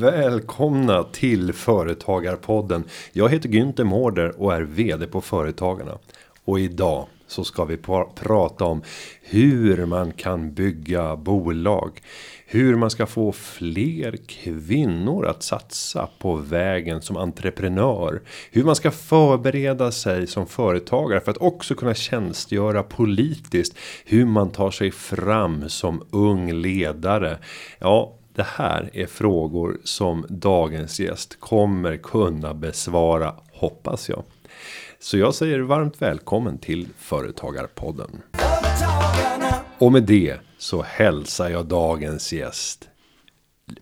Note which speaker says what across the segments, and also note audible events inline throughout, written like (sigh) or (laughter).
Speaker 1: Välkomna till Företagarpodden. Jag heter Günther Mårder och är vd på Företagarna. Och idag så ska vi prata om hur man kan bygga bolag. Hur man ska få fler kvinnor att satsa på vägen som entreprenör. Hur man ska förbereda sig som företagare för att också kunna tjänstgöra politiskt. Hur man tar sig fram som ung ledare. Ja, det här är frågor som dagens gäst kommer kunna besvara hoppas jag. Så jag säger varmt välkommen till Företagarpodden. Och med det så hälsar jag dagens gäst.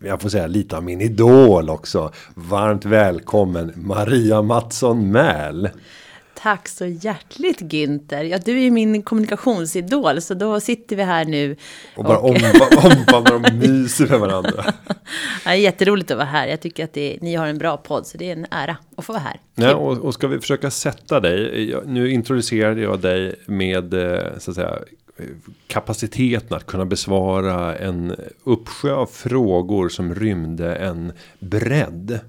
Speaker 1: Jag får säga lite av min idol också. Varmt välkommen Maria Mattsson Mäl.
Speaker 2: Tack så hjärtligt Günther. Ja, du är ju min kommunikationsidol, så då sitter vi här nu.
Speaker 1: Och bara och... omfamnar (laughs) och myser med varandra.
Speaker 2: ja, jätteroligt att vara här. Jag tycker att det, ni har en bra podd, så det är en ära att få vara här.
Speaker 1: Ja, och, och ska vi försöka sätta dig. Nu introducerade jag dig med, eh, så att säga, kapaciteten att kunna besvara en uppsjö av frågor som rymde en bredd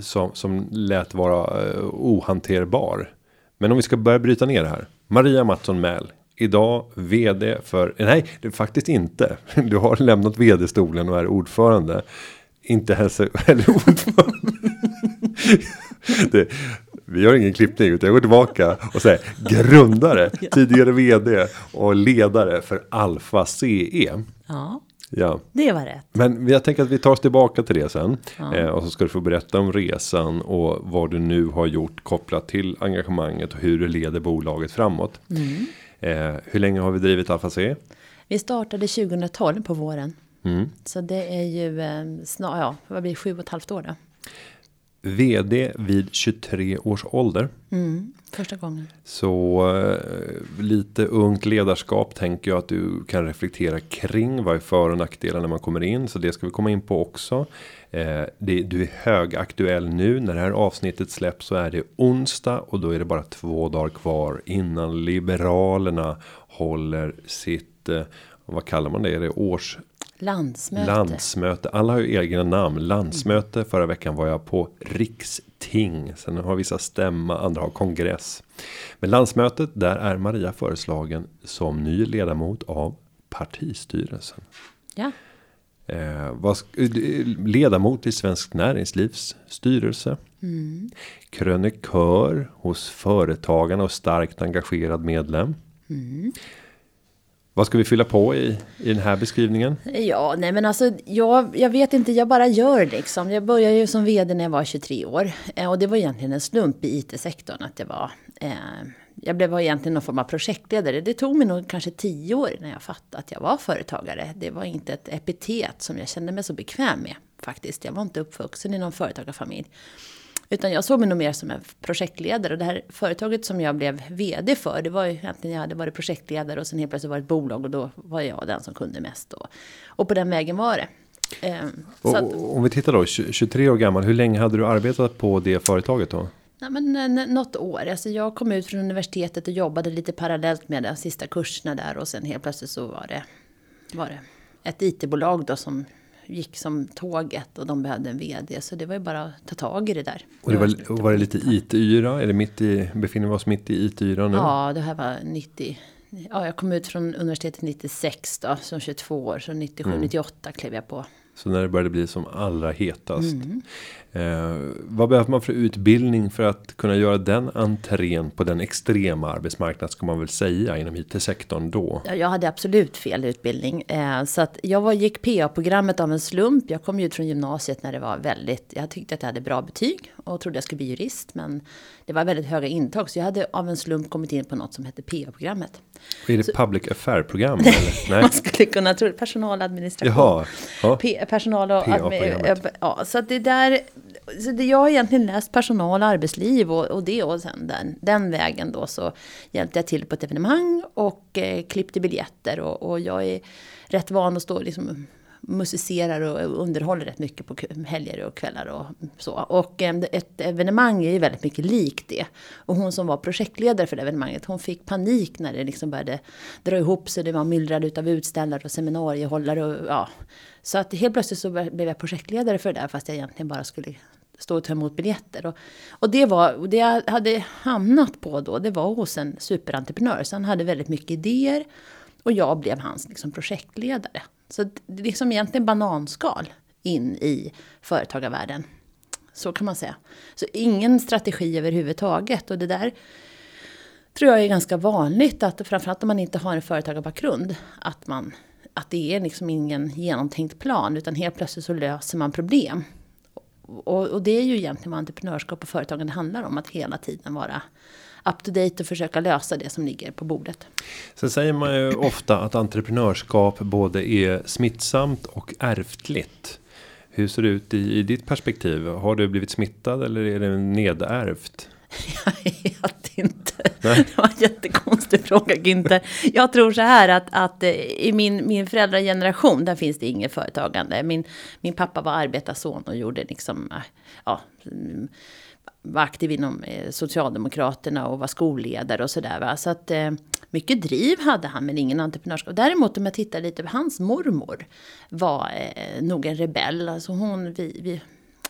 Speaker 1: som, som lät vara eh, ohanterbar. Men om vi ska börja bryta ner det här. Maria Mattsson Mäl. Idag vd för, nej det faktiskt inte. (laughs) Du har lämnat vd-stolen och är ordförande. Inte hälso, (laughs) eller ordförande. (laughs) det, vi har ingen klippning utan jag går tillbaka och säger grundare, tidigare vd och ledare för Alfa CE.
Speaker 2: Ja. Ja. Det var rätt.
Speaker 1: Men jag tänker att vi tar oss tillbaka till det sen. Ja. Eh, och så ska du få berätta om resan och vad du nu har gjort kopplat till engagemanget och hur du leder bolaget framåt. Mm. Eh, hur länge har vi drivit Alfa C?
Speaker 2: Vi startade 2012 på våren. Mm. Så det är ju eh, snart, ja, vad blir sju och ett halvt år då.
Speaker 1: VD vid 23 års ålder.
Speaker 2: Mm, första gången.
Speaker 1: Så eh, lite ungt ledarskap tänker jag att du kan reflektera kring. Vad är för och nackdelar när man kommer in? Så det ska vi komma in på också. Eh, det, du är högaktuell nu. När det här avsnittet släpps så är det onsdag. Och då är det bara två dagar kvar innan Liberalerna håller sitt eh, vad kallar man det? Är det års
Speaker 2: Landsmöte.
Speaker 1: Landsmöte. Alla har ju egna namn. Landsmöte. Mm. Förra veckan var jag på riksting. Sen har vissa stämma. Andra har kongress. Men landsmötet. Där är Maria föreslagen. Som ny ledamot av partistyrelsen.
Speaker 2: Ja.
Speaker 1: Eh, vad, ledamot i Svenskt Näringslivs styrelse. Mm. Krönikör hos Företagarna och starkt engagerad medlem. Mm. Vad ska vi fylla på i, i den här beskrivningen?
Speaker 2: Ja, nej men alltså jag, jag vet inte, jag bara gör liksom. Jag började ju som vd när jag var 23 år. Eh, och det var egentligen en slump i IT-sektorn att jag var... Eh, jag blev egentligen någon form av projektledare. Det tog mig nog kanske tio år när jag fattade att jag var företagare. Det var inte ett epitet som jag kände mig så bekväm med faktiskt. Jag var inte uppvuxen i någon företagarfamilj. Utan jag såg mig nog mer som en projektledare. Och det här företaget som jag blev VD för, det var ju egentligen, jag hade varit projektledare och sen helt plötsligt var det ett bolag och då var jag den som kunde mest. Och, och på den vägen var det.
Speaker 1: Ehm, och, att, om vi tittar då, 23 år gammal, hur länge hade du arbetat på det företaget då?
Speaker 2: Nej, men något år. Alltså jag kom ut från universitetet och jobbade lite parallellt med de sista kurserna där och sen helt plötsligt så var det, var det ett IT-bolag då som gick som tåget och de behövde en vd. Så det var ju bara att ta tag i det där.
Speaker 1: Och det var, var det lite IT-yra? Är det mitt i, befinner vi oss mitt i IT-yra nu?
Speaker 2: Ja, det här var 90. Ja, jag kom ut från universitetet 96 då, som 22 år. Så 97, mm. 98 klev jag på.
Speaker 1: Så när det började bli som allra hetast. Mm. Eh, vad behöver man för utbildning för att kunna göra den entrén på den extrema arbetsmarknad ska man väl säga inom IT-sektorn då?
Speaker 2: Ja, jag hade absolut fel utbildning. Eh, så att jag var, gick PA-programmet av en slump. Jag kom ju ut från gymnasiet när det var väldigt, jag tyckte att jag hade bra betyg och trodde jag skulle bli jurist. Men det var väldigt höga intag så jag hade av en slump kommit in på något som hette PA-programmet.
Speaker 1: Är det
Speaker 2: så,
Speaker 1: public affair-program? (laughs)
Speaker 2: man skulle kunna tro personaladministration. Jaha, ja. personal och ja, så att det där det, jag har egentligen läst personal och arbetsliv och, och det och sen den, den vägen då så hjälpte jag till på ett evenemang och eh, klippte biljetter och, och jag är rätt van att stå liksom musicerar och underhåller rätt mycket på helger och kvällar och så. Och eh, ett evenemang är ju väldigt mycket likt det. Och hon som var projektledare för det evenemanget, hon fick panik när det liksom började dra ihop sig. Det var myllrade utav utställare och seminariehållare och ja. Så att helt plötsligt så blev jag projektledare för det där fast jag egentligen bara skulle stå och ta emot biljetter. Och, och det var, det jag hade hamnat på då, det var hos en superentreprenör. Så han hade väldigt mycket idéer. Och jag blev hans liksom, projektledare. Så det är liksom egentligen bananskal in i företagarvärlden. Så kan man säga. Så ingen strategi överhuvudtaget. Och det där tror jag är ganska vanligt. Att framförallt om man inte har en företagarbakgrund. Att, man, att det är liksom ingen genomtänkt plan. Utan helt plötsligt så löser man problem. Och, och det är ju egentligen vad entreprenörskap och företagande handlar om. Att hela tiden vara up to date och försöka lösa det som ligger på bordet.
Speaker 1: Sen säger man ju ofta att entreprenörskap både är smittsamt och ärftligt. Hur ser det ut i, i ditt perspektiv? Har du blivit smittad eller är det nedärvt? (laughs)
Speaker 2: Jag vet inte. Nej. Det var en jättekonstig fråga Günther. Jag tror så här att, att eh, i min, min föräldrageneration där finns det inget företagande. Min, min pappa var arbetarson och gjorde liksom, eh, ja, var aktiv inom eh, Socialdemokraterna och var skolledare och sådär. Så att eh, mycket driv hade han men ingen entreprenörskap. Däremot om jag tittar lite på hans mormor var eh, nog en rebell. Alltså hon, vi, vi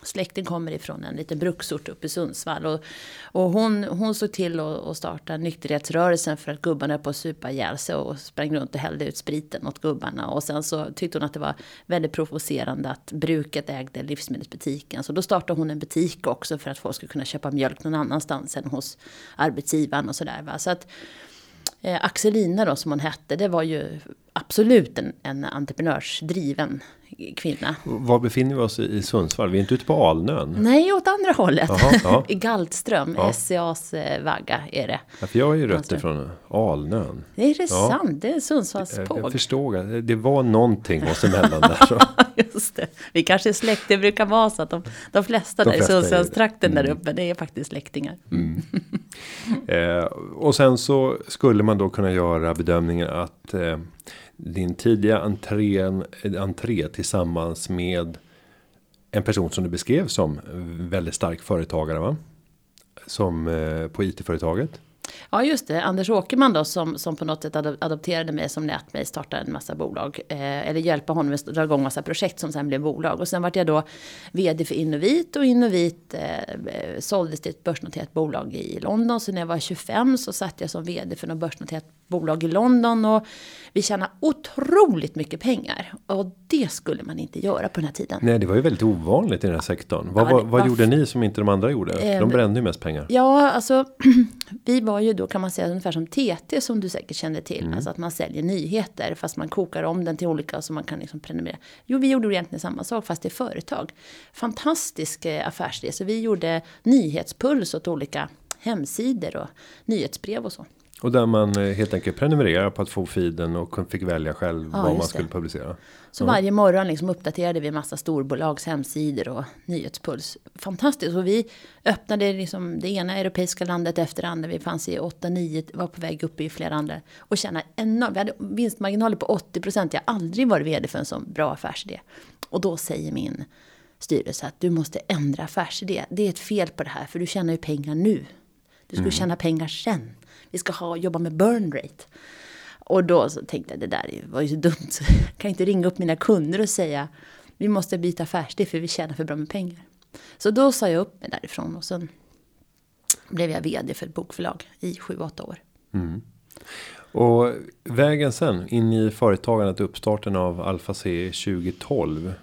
Speaker 2: släkten kommer ifrån en liten bruksort uppe i Sundsvall. Och, och hon, hon såg till att starta nykterhetsrörelsen för att gubbarna höll på att supa ihjäl sig och sprang runt och hällde ut spriten åt gubbarna. Och sen så tyckte hon att det var väldigt provocerande att bruket ägde livsmedelsbutiken. Så då startade hon en butik också för att folk skulle kunna köpa mjölk någon annanstans än hos arbetsgivaren och sådär. Så att eh, Axelina då som hon hette, det var ju absolut en, en entreprenörsdriven kvinna.
Speaker 1: Var befinner vi oss i Sundsvall? Vi är inte ute på Alnön?
Speaker 2: Nej, åt andra hållet. Aha, ja. (laughs) I Galtström, ja. SCAs eh, vagga är det.
Speaker 1: Ja, för jag har ju rötter från Alnön.
Speaker 2: Det är det ja. sant? Det är Sundsvalls
Speaker 1: påg. Jag förstår, det var någonting oss emellan där. Så. (laughs)
Speaker 2: Just det. Vi kanske är släkt, det brukar vara så att de, de flesta de där flesta i Sundsvallstrakten mm. där uppe, det är faktiskt släktingar. Mm. (laughs)
Speaker 1: eh, och sen så skulle man då kunna göra bedömningen att eh, din tidiga entré, entré tillsammans med en person som du beskrev som väldigt stark företagare va? Som eh, på IT-företaget.
Speaker 2: Ja just det, Anders Åkerman då som, som på något sätt adopterade mig som lät mig starta en massa bolag. Eh, eller hjälpa honom att dra igång massa projekt som sen blev bolag. Och sen vart jag då vd för Innovit och Innovit eh, eh, såldes till ett börsnoterat bolag i London. Så när jag var 25 så satt jag som vd för något börsnoterat bolag i London. Och vi tjänade otroligt mycket pengar. Och det skulle man inte göra på den här tiden.
Speaker 1: Nej, det var ju väldigt ovanligt i den här sektorn. Vad, ja, vad, vad gjorde ni som inte de andra gjorde? Eh, de brände ju mest pengar.
Speaker 2: Ja, alltså (clears throat) vi var ju då kan man säga ungefär som TT som du säkert känner till. Mm. Alltså att man säljer nyheter fast man kokar om den till olika så man kan liksom prenumerera. Jo, vi gjorde egentligen samma sak fast det är företag. Fantastisk eh, affärsidé. Så vi gjorde nyhetspuls åt olika hemsidor och nyhetsbrev och så.
Speaker 1: Och där man eh, helt enkelt prenumererar på att få feeden och fick välja själv ja, vad man skulle publicera.
Speaker 2: Så mm. varje morgon liksom uppdaterade vi massa storbolags hemsidor och nyhetspuls. Fantastiskt. Och vi öppnade liksom det ena europeiska landet efter det andra. Vi fanns i 8-9, var på väg upp i flera andra. Och tjänade enormt. Vi hade vinstmarginaler på 80 procent. Jag har aldrig varit vd för en sån bra affärsidé. Och då säger min styrelse att du måste ändra affärsidé. Det är ett fel på det här för du tjänar ju pengar nu. Du skulle mm. tjäna pengar sen vi ska ha, jobba med burn rate. Och då så tänkte jag det där var ju så dumt. (laughs) Så jag kan inte ringa upp mina kunder och säga vi måste byta affärsidé för vi tjänar för bra med pengar. Så då sa jag upp mig därifrån och sen blev jag vd för ett bokförlag i 7-8 år. Mm.
Speaker 1: Och vägen sen in i företagandet, uppstarten av Alfa C 2012.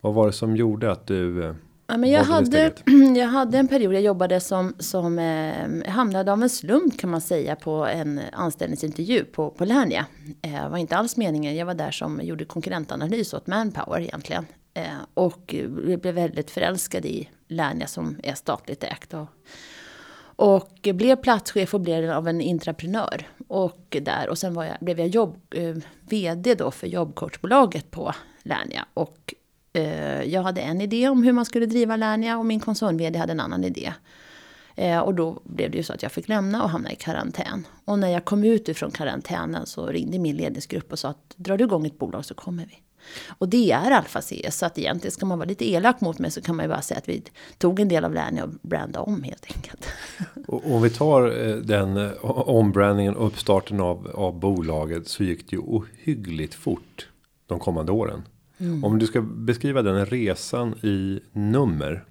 Speaker 1: Vad var det som gjorde att du eh,
Speaker 2: Ja, men jag, hade, (clears throat) jag hade en period jag jobbade som, som eh, hamnade av en slump kan man säga på en anställningsintervju på, på Lernia. Eh, var inte alls meningen, jag var där som gjorde konkurrentanalys åt Manpower egentligen. Eh, och blev väldigt förälskad i Lernia som är statligt ägt. Och, och blev platschef och blev av en intraprenör. Och, där, och sen var jag, blev jag jobb, eh, vd då för jobbcoachbolaget på Lernia. Och Eh, jag hade en idé om hur man skulle driva Lernia och min koncern hade en annan idé. Eh, och då blev det ju så att jag fick lämna och hamna i karantän. Och när jag kom ut ifrån karantänen så ringde min ledningsgrupp och sa att drar du igång ett bolag så kommer vi. Och det är Alfa CS, så att egentligen ska man vara lite elak mot mig så kan man ju bara säga att vi tog en del av Lernia och brandade om helt enkelt. (laughs)
Speaker 1: Och om vi tar eh, den ombrandningen och uppstarten av, av bolaget så gick det ju ohyggligt fort de kommande åren. Mm. Om du ska beskriva den resan i nummer.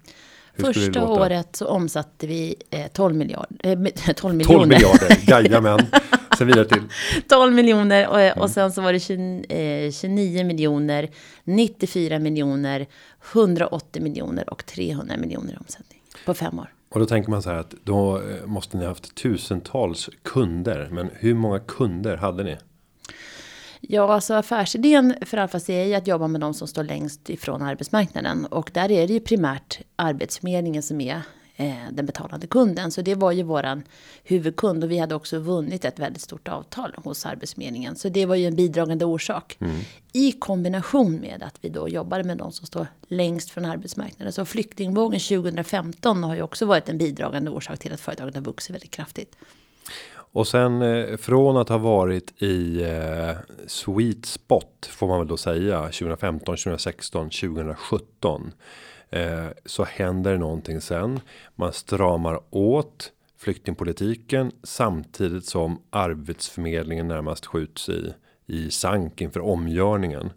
Speaker 2: Första året så omsatte vi eh, 12 miljarder. Eh, (laughs) 12
Speaker 1: miljoner. 12 miljarder, jajamän. (laughs) Sen vidare till.
Speaker 2: 12 miljoner och, mm. och sen så var det 20, eh, 29 miljoner, 94 miljoner, 180 miljoner och 300 miljoner i omsättning på fem år.
Speaker 1: Och då tänker man så här att då eh, måste ni haft tusentals kunder. Men hur många kunder hade ni?
Speaker 2: Ja, alltså affärsidén för Alfa är att jobba med de som står längst ifrån arbetsmarknaden. Och där är det ju primärt Arbetsförmedlingen som är eh, den betalande kunden. Så det var ju våran huvudkund och vi hade också vunnit ett väldigt stort avtal hos Arbetsförmedlingen. Så det var ju en bidragande orsak. Mm. I kombination med att vi då jobbade med de som står längst från arbetsmarknaden. Så flyktingvågen 2015 har ju också varit en bidragande orsak till att företaget har vuxit väldigt kraftigt.
Speaker 1: Och sen eh, från att ha varit i eh, sweet spot får man väl då säga 2015, 2016, 2017. Eh, så händer någonting sen. Man stramar åt flyktingpolitiken samtidigt som arbetsförmedlingen närmast skjuts i i sank inför omgörningen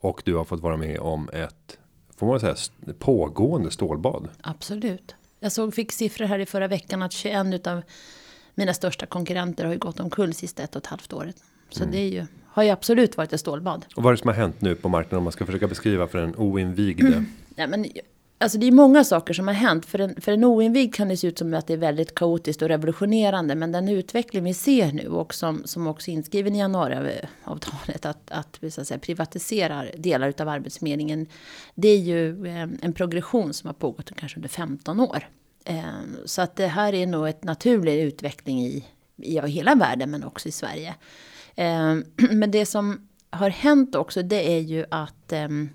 Speaker 1: och du har fått vara med om ett får man säga pågående stålbad.
Speaker 2: Absolut. Jag såg fick siffror här i förra veckan att 21 utav mina största konkurrenter har ju gått omkull sista ett och ett halvt året. Så mm. det är ju, har ju absolut varit ett stålbad.
Speaker 1: Och vad är det som har hänt nu på marknaden om man ska försöka beskriva för en oinvigde? Mm.
Speaker 2: Ja, men, alltså det är många saker som har hänt. För en, för en oinvigd kan det se ut som att det är väldigt kaotiskt och revolutionerande. Men den utveckling vi ser nu och som, som också är inskriven i januariavtalet. Att, att vi så att säga, privatiserar delar av arbetsförmedlingen. Det är ju eh, en progression som har pågått kanske under 15 år. Ehm, så att det här är nog ett naturlig utveckling i, i hela världen men också i Sverige. Ehm, (clears throat) men det som har hänt också det är ju att ehm,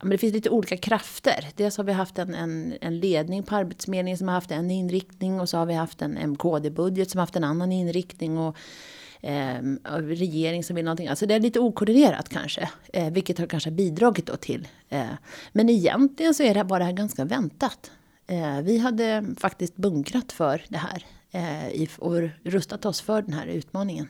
Speaker 2: men det finns lite olika krafter. Dels har vi haft en, en, en, ledning på Arbetsförmedlingen som har haft en inriktning och så har vi haft en MKD-budget som har haft en annan inriktning. Och, eh, regering som vill någonting. Alltså det är lite okoordinerat kanske. Eh, vilket har kanske bidragit då till. Eh, men egentligen så är det, var det här ganska väntat. Eh, vi hade faktiskt bunkrat för det här eh, och rustat oss för den här utmaningen.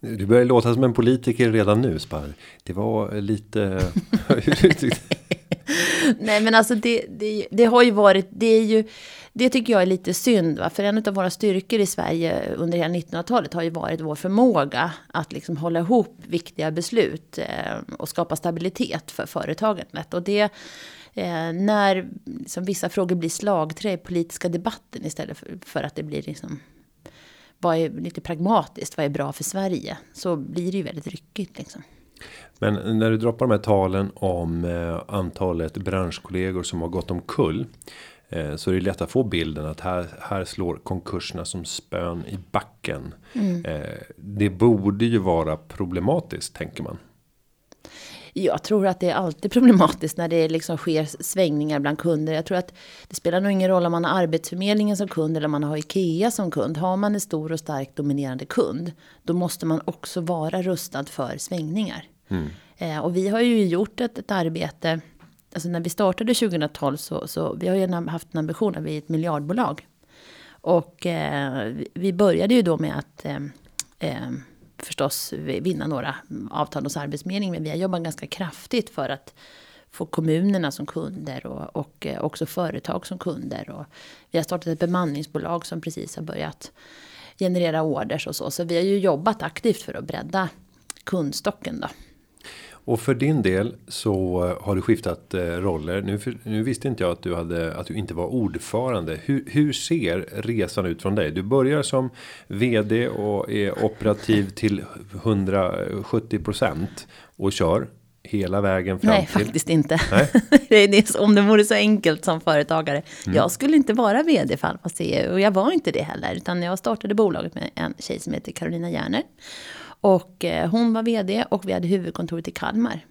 Speaker 1: Du börjar låta som en politiker redan nu, Spar. Det var lite... (laughs)
Speaker 2: Nej, men alltså det, det, det, har ju varit... Det är ju... Det tycker jag är lite synd. Va? För en av våra styrkor i Sverige under hela 1900-talet har ju varit vår förmåga att liksom hålla ihop viktiga beslut eh, och skapa stabilitet för företagandet. Och det eh, när liksom, vissa frågor blir slagträ i politiska debatten istället för, för att det blir liksom vad är lite pragmatiskt, vad är bra för Sverige? Så blir det ju väldigt ryckigt liksom.
Speaker 1: Men när du droppar de här talen om eh, antalet branschkollegor som har gått omkull. Eh, så är det lätt att få bilden att här, här slår konkurserna som spön i backen. Mm. Eh, det borde ju vara problematiskt tänker man.
Speaker 2: Jag tror att det är alltid (laughs) problematiskt när det liksom sker svängningar bland kunder. Jag tror att det spelar nog ingen roll om man har Arbetsförmedlingen som kund eller om man har IKEA som kund. Har man en stor och starkt dominerande kund, då måste man också vara rustad för svängningar. Mm. Eh, och vi har ju gjort ett, ett arbete, alltså när vi startade 2012 så, så vi har ju haft en ambition att vi är ett miljardbolag. Och eh, vi började ju då med att eh, eh förstås vinna några avtal hos Arbetsförmedlingen. Men vi har jobbat ganska kraftigt för att få kommunerna som kunder och, och eh, också företag som kunder. Och vi har startat ett bemanningsbolag som precis har börjat generera orders och så. Så vi har ju jobbat aktivt för att bredda kundstocken då.
Speaker 1: Och för din del så eh, har du skiftat eh, roller. Nu, nu visste inte jag att du, hade, att du inte var ordförande. Hur, hur ser resan ut från dig? Du börjar som vd och är operativ till 170% och kör hela vägen fram
Speaker 2: Nej,
Speaker 1: till...
Speaker 2: faktiskt inte. Nej? (laughs) det är om det vore så enkelt som företagare. Mm. Jag skulle inte vara vd för Alfa och jag var inte det heller. Utan jag startade bolaget med en tjej som heter Carolina Järner. Och eh, hon var vd och vi hade huvudkontoret i Kalmar.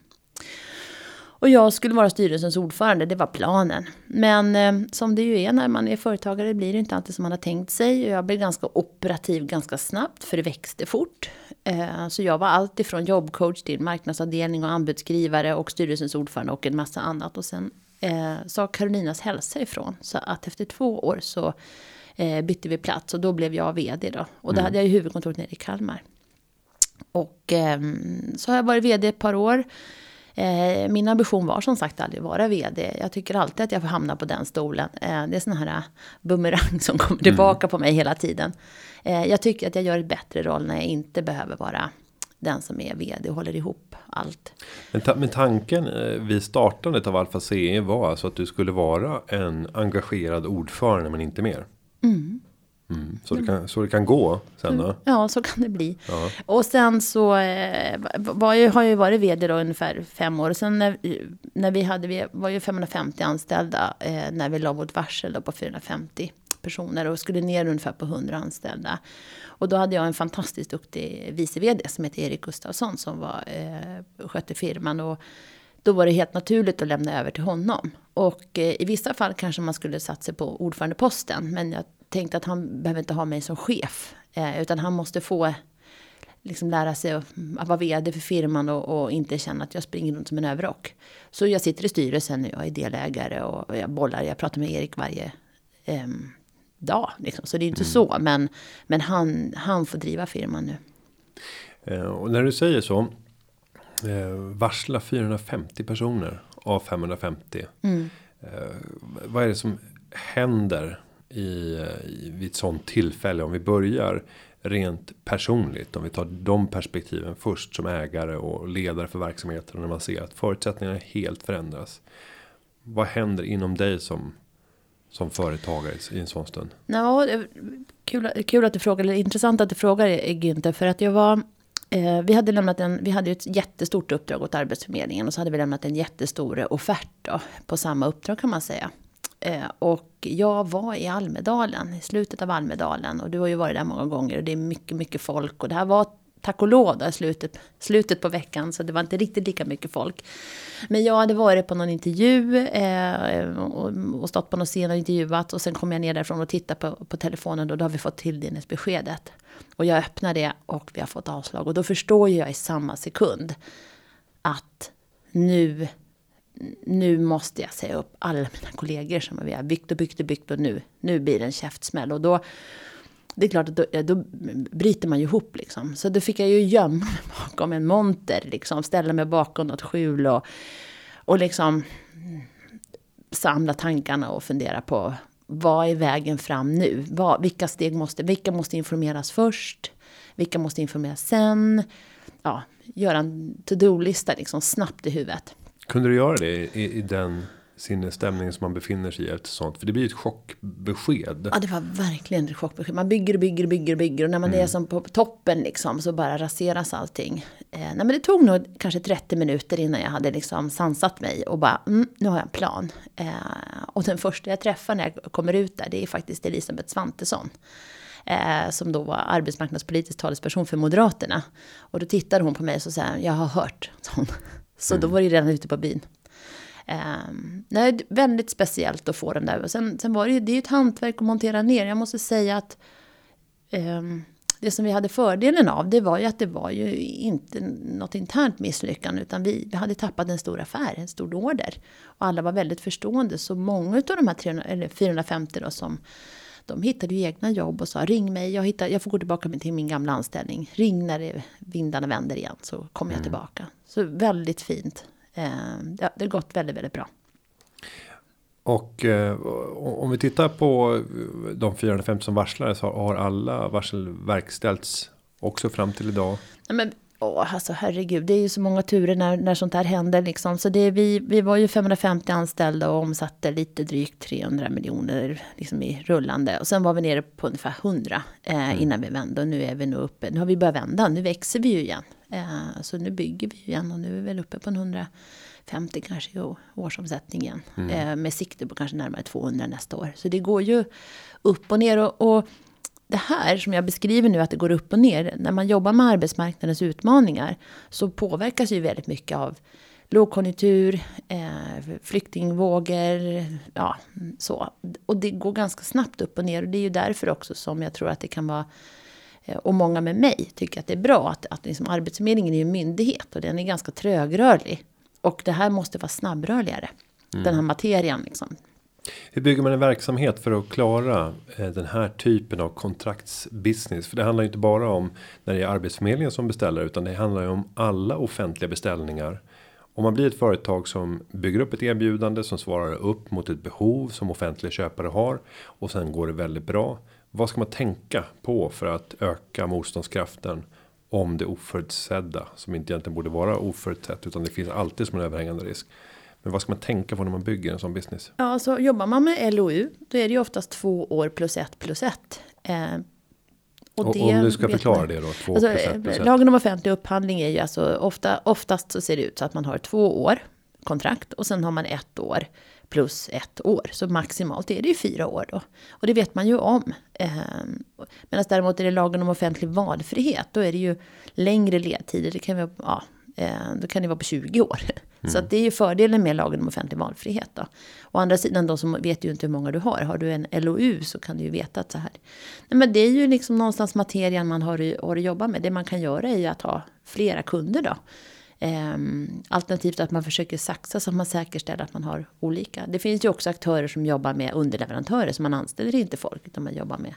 Speaker 2: Och jag skulle vara styrelsens ordförande, det var planen. Men eh, som det ju är när man är företagare blir det inte alltid som man har tänkt sig. Jag blev ganska operativ ganska snabbt för det växte fort. Eh, så jag var allt ifrån jobbcoach till marknadsavdelning och anbudsskrivare och styrelsens ordförande och en massa annat. Och sen eh, sa Karolinas hälsa ifrån. Så att efter två år så eh, bytte vi plats och då blev jag vd då. Och då mm. hade jag ju huvudkontoret nere i Kalmar. Och eh, så har jag varit vd ett par år. Eh, min ambition var som sagt aldrig vara vd. Jag tycker alltid att jag får hamna på den stolen. Eh, det är sån här eh, bumerang som kommer tillbaka mm. på mig hela tiden. jag tycker att jag gör ett bättre roll när jag inte behöver vara den som är vd och håller ihop allt.
Speaker 1: Men, ta men tanken vid startandet av Alfa CE var alltså att du skulle vara en engagerad ordförande men inte mer?
Speaker 2: Mm.
Speaker 1: Mm, så, det kan, så det kan gå sen då?
Speaker 2: Ja, så kan det bli. Ja. Och sen så eh, var jag, har jag varit vd då ungefär fem år. Och sen när, när vi hade, vi var ju 550 anställda eh, när vi la vårt varsel då på 450 personer och skulle ner ungefär på 100 anställda. Och då hade jag en fantastiskt duktig vice vd som heter Erik Gustafsson som var, eh, skötte firman. Och då var det helt naturligt att lämna över till honom. Och eh, i vissa fall kanske man skulle satsa på ordförandeposten. Men jag tänkte att han behöver inte ha mig som chef. Eh, utan han måste få liksom lära sig att, att vara vd för firman och, och, inte känna att jag springer runt som en överrock. Så jag sitter i styrelsen och jag är delägare och jag bollar. Jag pratar med Erik varje eh, dag. Liksom. Så det är inte mm. så. Men, men han, han får driva firman nu.
Speaker 1: Eh, och när du säger så. Eh, varsla 450 personer av 550. Mm. Eh, vad är det som händer i, i, vid ett sånt tillfälle. Om vi börjar rent personligt. Om vi tar de perspektiven först som ägare och ledare för verksamheten. När man ser att förutsättningarna helt förändras. Vad händer inom dig som som företagare i en sån stund?
Speaker 2: Ja, kul, kul att du frågar, eller intressant att du frågar Günther. För att jag var, eh, vi hade lämnat en, vi hade ett jättestort uppdrag åt Arbetsförmedlingen. Och så hade vi lämnat en jättestor offert då, på samma uppdrag kan man säga. Eh, och jag var i Almedalen, i slutet av Almedalen. Och du har ju varit där många gånger och det är mycket, mycket folk. Och det här var tack och lov då, slutet, slutet på veckan. Så det var inte riktigt lika mycket folk. Men jag hade varit på någon intervju eh, och, och stått på någon scen och intervjuat. Och sen kom jag ner därifrån och tittade på, på telefonen och då har vi fått tilldelningsbeskedet. Och jag öppnar det och vi har fått avslag. Och då förstår jag i samma sekund att nu nu måste jag säga upp alla mina kollegor som vi har byggt och byggt och byggt och nu, nu blir det en käftsmäll. Och då, det är klart att då, då bryter man ju ihop liksom. Så då fick jag ju gömma mig bakom en monter, liksom, ställa mig bakom något skjul och, och liksom samla tankarna och fundera på vad är vägen fram nu? Vad, vilka steg måste, vilka måste informeras först? Vilka måste informeras sen? Ja, göra en to-do-lista liksom snabbt i huvudet.
Speaker 1: Kunde du göra det i, i den sinnesstämning som man befinner sig i efter sånt? För det blir ju ett chockbesked.
Speaker 2: Ja, det var verkligen ett chockbesked. Man bygger och bygger och bygger och bygger. Och när man mm. är som på toppen liksom så bara raseras allting. Eh, nej, men det tog nog kanske 30 minuter innan jag hade liksom sansat mig och bara, mm, nu har jag en plan. Eh, och den första jag träffar när jag kommer ut där, det är faktiskt Elisabeth Svantesson. Eh, som då var arbetsmarknadspolitisk talesperson för Moderaterna. Och då tittade hon på mig och så sa jag har hört. Så mm. då var det redan ute på byn. Um, nej, väldigt speciellt att få den där. Och sen, sen var det ju, det är ju ett hantverk att montera ner. Jag måste säga att um, det som vi hade fördelen av, det var ju att det var ju inte något internt misslyckande, utan vi, vi hade tappat en stor affär, en stor order. Och alla var väldigt förstående, så många av de här 300, eller 450 då som de hittade ju egna jobb och sa ring mig, jag, hittar, jag får gå tillbaka till min gamla anställning. Ring när vindarna vänder igen så kommer jag mm. tillbaka. Så väldigt fint. Eh, ja, det har gått väldigt, väldigt bra.
Speaker 1: Och eh, om vi tittar på de 450 som varslades har, har alla varsel verkställts också fram till idag?
Speaker 2: Ja, men Åh, alltså herregud, det är ju så många turer när, när sånt här händer. Liksom. Så det, vi, vi var ju 550 anställda och omsatte lite drygt 300 miljoner liksom i rullande. Och sen var vi nere på ungefär 100 eh, mm. innan vi vände. Och nu är vi nog uppe, nu har vi börjat vända, nu växer vi ju igen. Eh, så nu bygger vi ju igen och nu är vi väl uppe på en 150 kanske i årsomsättningen. Mm. Eh, med sikte på kanske närmare 200 nästa år. Så det går ju upp och ner. och, och det här som jag beskriver nu, att det går upp och ner. När man jobbar med arbetsmarknadens utmaningar så påverkas ju väldigt mycket av lågkonjunktur, eh, flyktingvågor, ja så. Och det går ganska snabbt upp och ner och det är ju därför också som jag tror att det kan vara eh, och många med mig tycker att det är bra att, att liksom Arbetsförmedlingen är en myndighet och den är ganska trögrörlig. Och det här måste vara snabbrörligare. Mm. Den här materian liksom.
Speaker 1: Hur bygger man en verksamhet för att klara eh, den här typen av kontraktsbusiness? För det handlar ju inte bara om när det är arbetsförmedlingen som beställer utan det handlar ju om alla offentliga beställningar. Om man blir ett företag som bygger upp ett erbjudande som svarar upp mot ett behov som offentliga köpare har och sen går det väldigt bra. Vad ska man tänka på för att öka motståndskraften om det oförutsedda som inte egentligen borde vara oförutsett utan det finns alltid som en överhängande risk. Men vad ska man tänka på när man bygger en sån business?
Speaker 2: Ja, så jobbar man med LOU, då är det ju oftast två år plus ett plus ett. Eh,
Speaker 1: och, och om du ska förklara man, det då, två alltså, plus ett plus ett.
Speaker 2: Lagen om offentlig upphandling är ju alltså ofta, oftast så ser det ut så att man har två år kontrakt och sen har man ett år plus ett år. Så maximalt är det ju fyra år då. Och det vet man ju om. Eh, Medan däremot är det lagen om offentlig valfrihet, då är det ju längre ledtider. Det kan vara, ja, eh, då kan det vara på 20 år. (laughs) Mm. Så det är ju fördelen med lagen om offentlig valfrihet. Då. Å andra sidan då så vet ju inte hur många du har. Har du en LOU så kan du ju veta att så här. Nej, men det är ju liksom någonstans materian man har, har att jobba med. Det man kan göra är ju att ha flera kunder då. Ehm, alternativt att man försöker saxa så att man säkerställer att man har olika. Det finns ju också aktörer som jobbar med underleverantörer. Så man anställer inte folk utan man jobbar med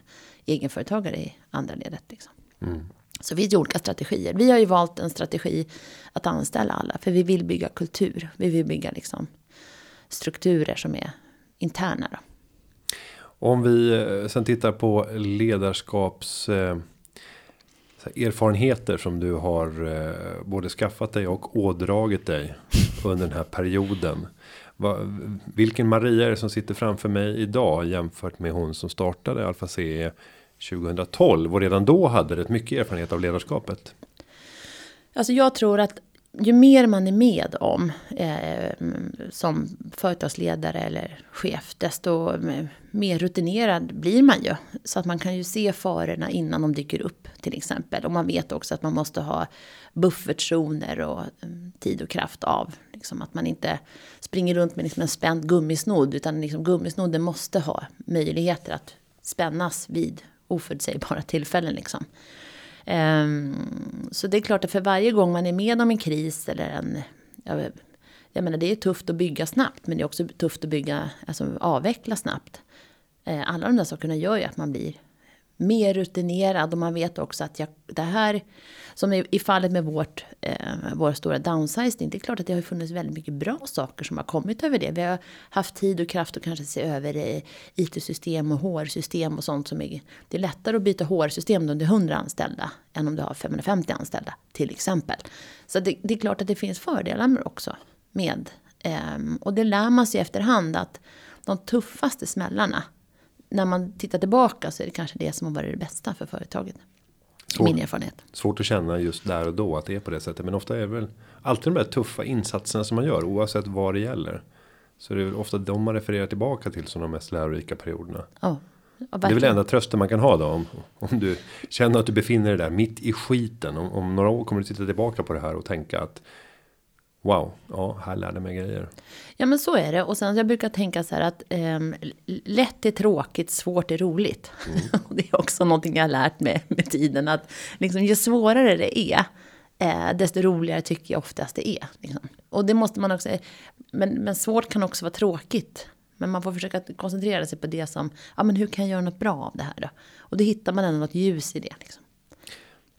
Speaker 2: egenföretagare i andra ledet. Liksom. Mm. Så vi har olika strategier. Vi har ju valt en strategi att anställa alla. För vi vill bygga kultur. Vi vill bygga liksom strukturer som är interna. Då.
Speaker 1: Om vi eh, sen tittar på ledarskaps eh, erfarenheter som du har eh, både skaffat dig och ådragit dig under den här perioden. vilken Maria är det som sitter framför mig idag jämfört med hon som startade Alfa CE 2012 och redan då hade rätt mycket erfarenhet av ledarskapet.
Speaker 2: Alltså jag tror att ju mer man är med om eh, som företagsledare eller chef, desto mer rutinerad blir man ju. Så att man kan ju se farorna innan de dyker upp till exempel. Och man vet också att man måste ha buffertzoner och mm, tid och kraft av. Liksom att man inte springer runt med liksom en spänd gummisnodd, utan liksom gummisnodden måste ha möjligheter att spännas vid oförutsägbara tillfällen. Liksom. Um, så det är klart att för varje gång man är med om en kris eller en... Jag, jag menar det är tufft att bygga snabbt men det är också tufft att bygga, alltså avveckla snabbt. Uh, alla de där sakerna gör ju att man blir mer rutinerad och man vet också att jag, det här, som i, i fallet med vårt, eh, vår stora downsizing, det är klart att det har funnits väldigt mycket bra saker som har kommit över det. Vi har haft tid och kraft att kanske se över IT-system och HR-system och sånt som är, det är lättare att byta HR-system om du har 100 anställda än om du har 550 anställda till exempel. Så det, det är klart att det finns fördelar också med, eh, och det lär man sig efterhand att de tuffaste smällarna när man tittar tillbaka så är det kanske det som har varit det bästa för företaget. Svår, Min erfarenhet.
Speaker 1: Svårt att känna just där och då att det är på det sättet. Men ofta är det väl alltid de där tuffa insatserna som man gör oavsett vad det gäller. Så det är väl ofta de man refererar tillbaka till som de mest lärorika perioderna.
Speaker 2: Oh,
Speaker 1: det är väl enda trösten man kan ha då om, om du känner att du befinner dig där mitt i skiten. Om, om några år kommer du titta tillbaka på det här och tänka att Wow, ja, här lärde mig grejer.
Speaker 2: Ja, men så är det. Och sen jag brukar tänka så här att eh, lätt är tråkigt, svårt är roligt. Mm. (laughs) det är också någonting jag har lärt mig med tiden. Att liksom, ju svårare det är, eh, desto roligare tycker jag oftast det är. Liksom. Och det måste man också, men, men svårt kan också vara tråkigt. Men man får försöka koncentrera sig på det som, ja men hur kan jag göra något bra av det här då? Och då hittar man ändå något ljus i det. Liksom.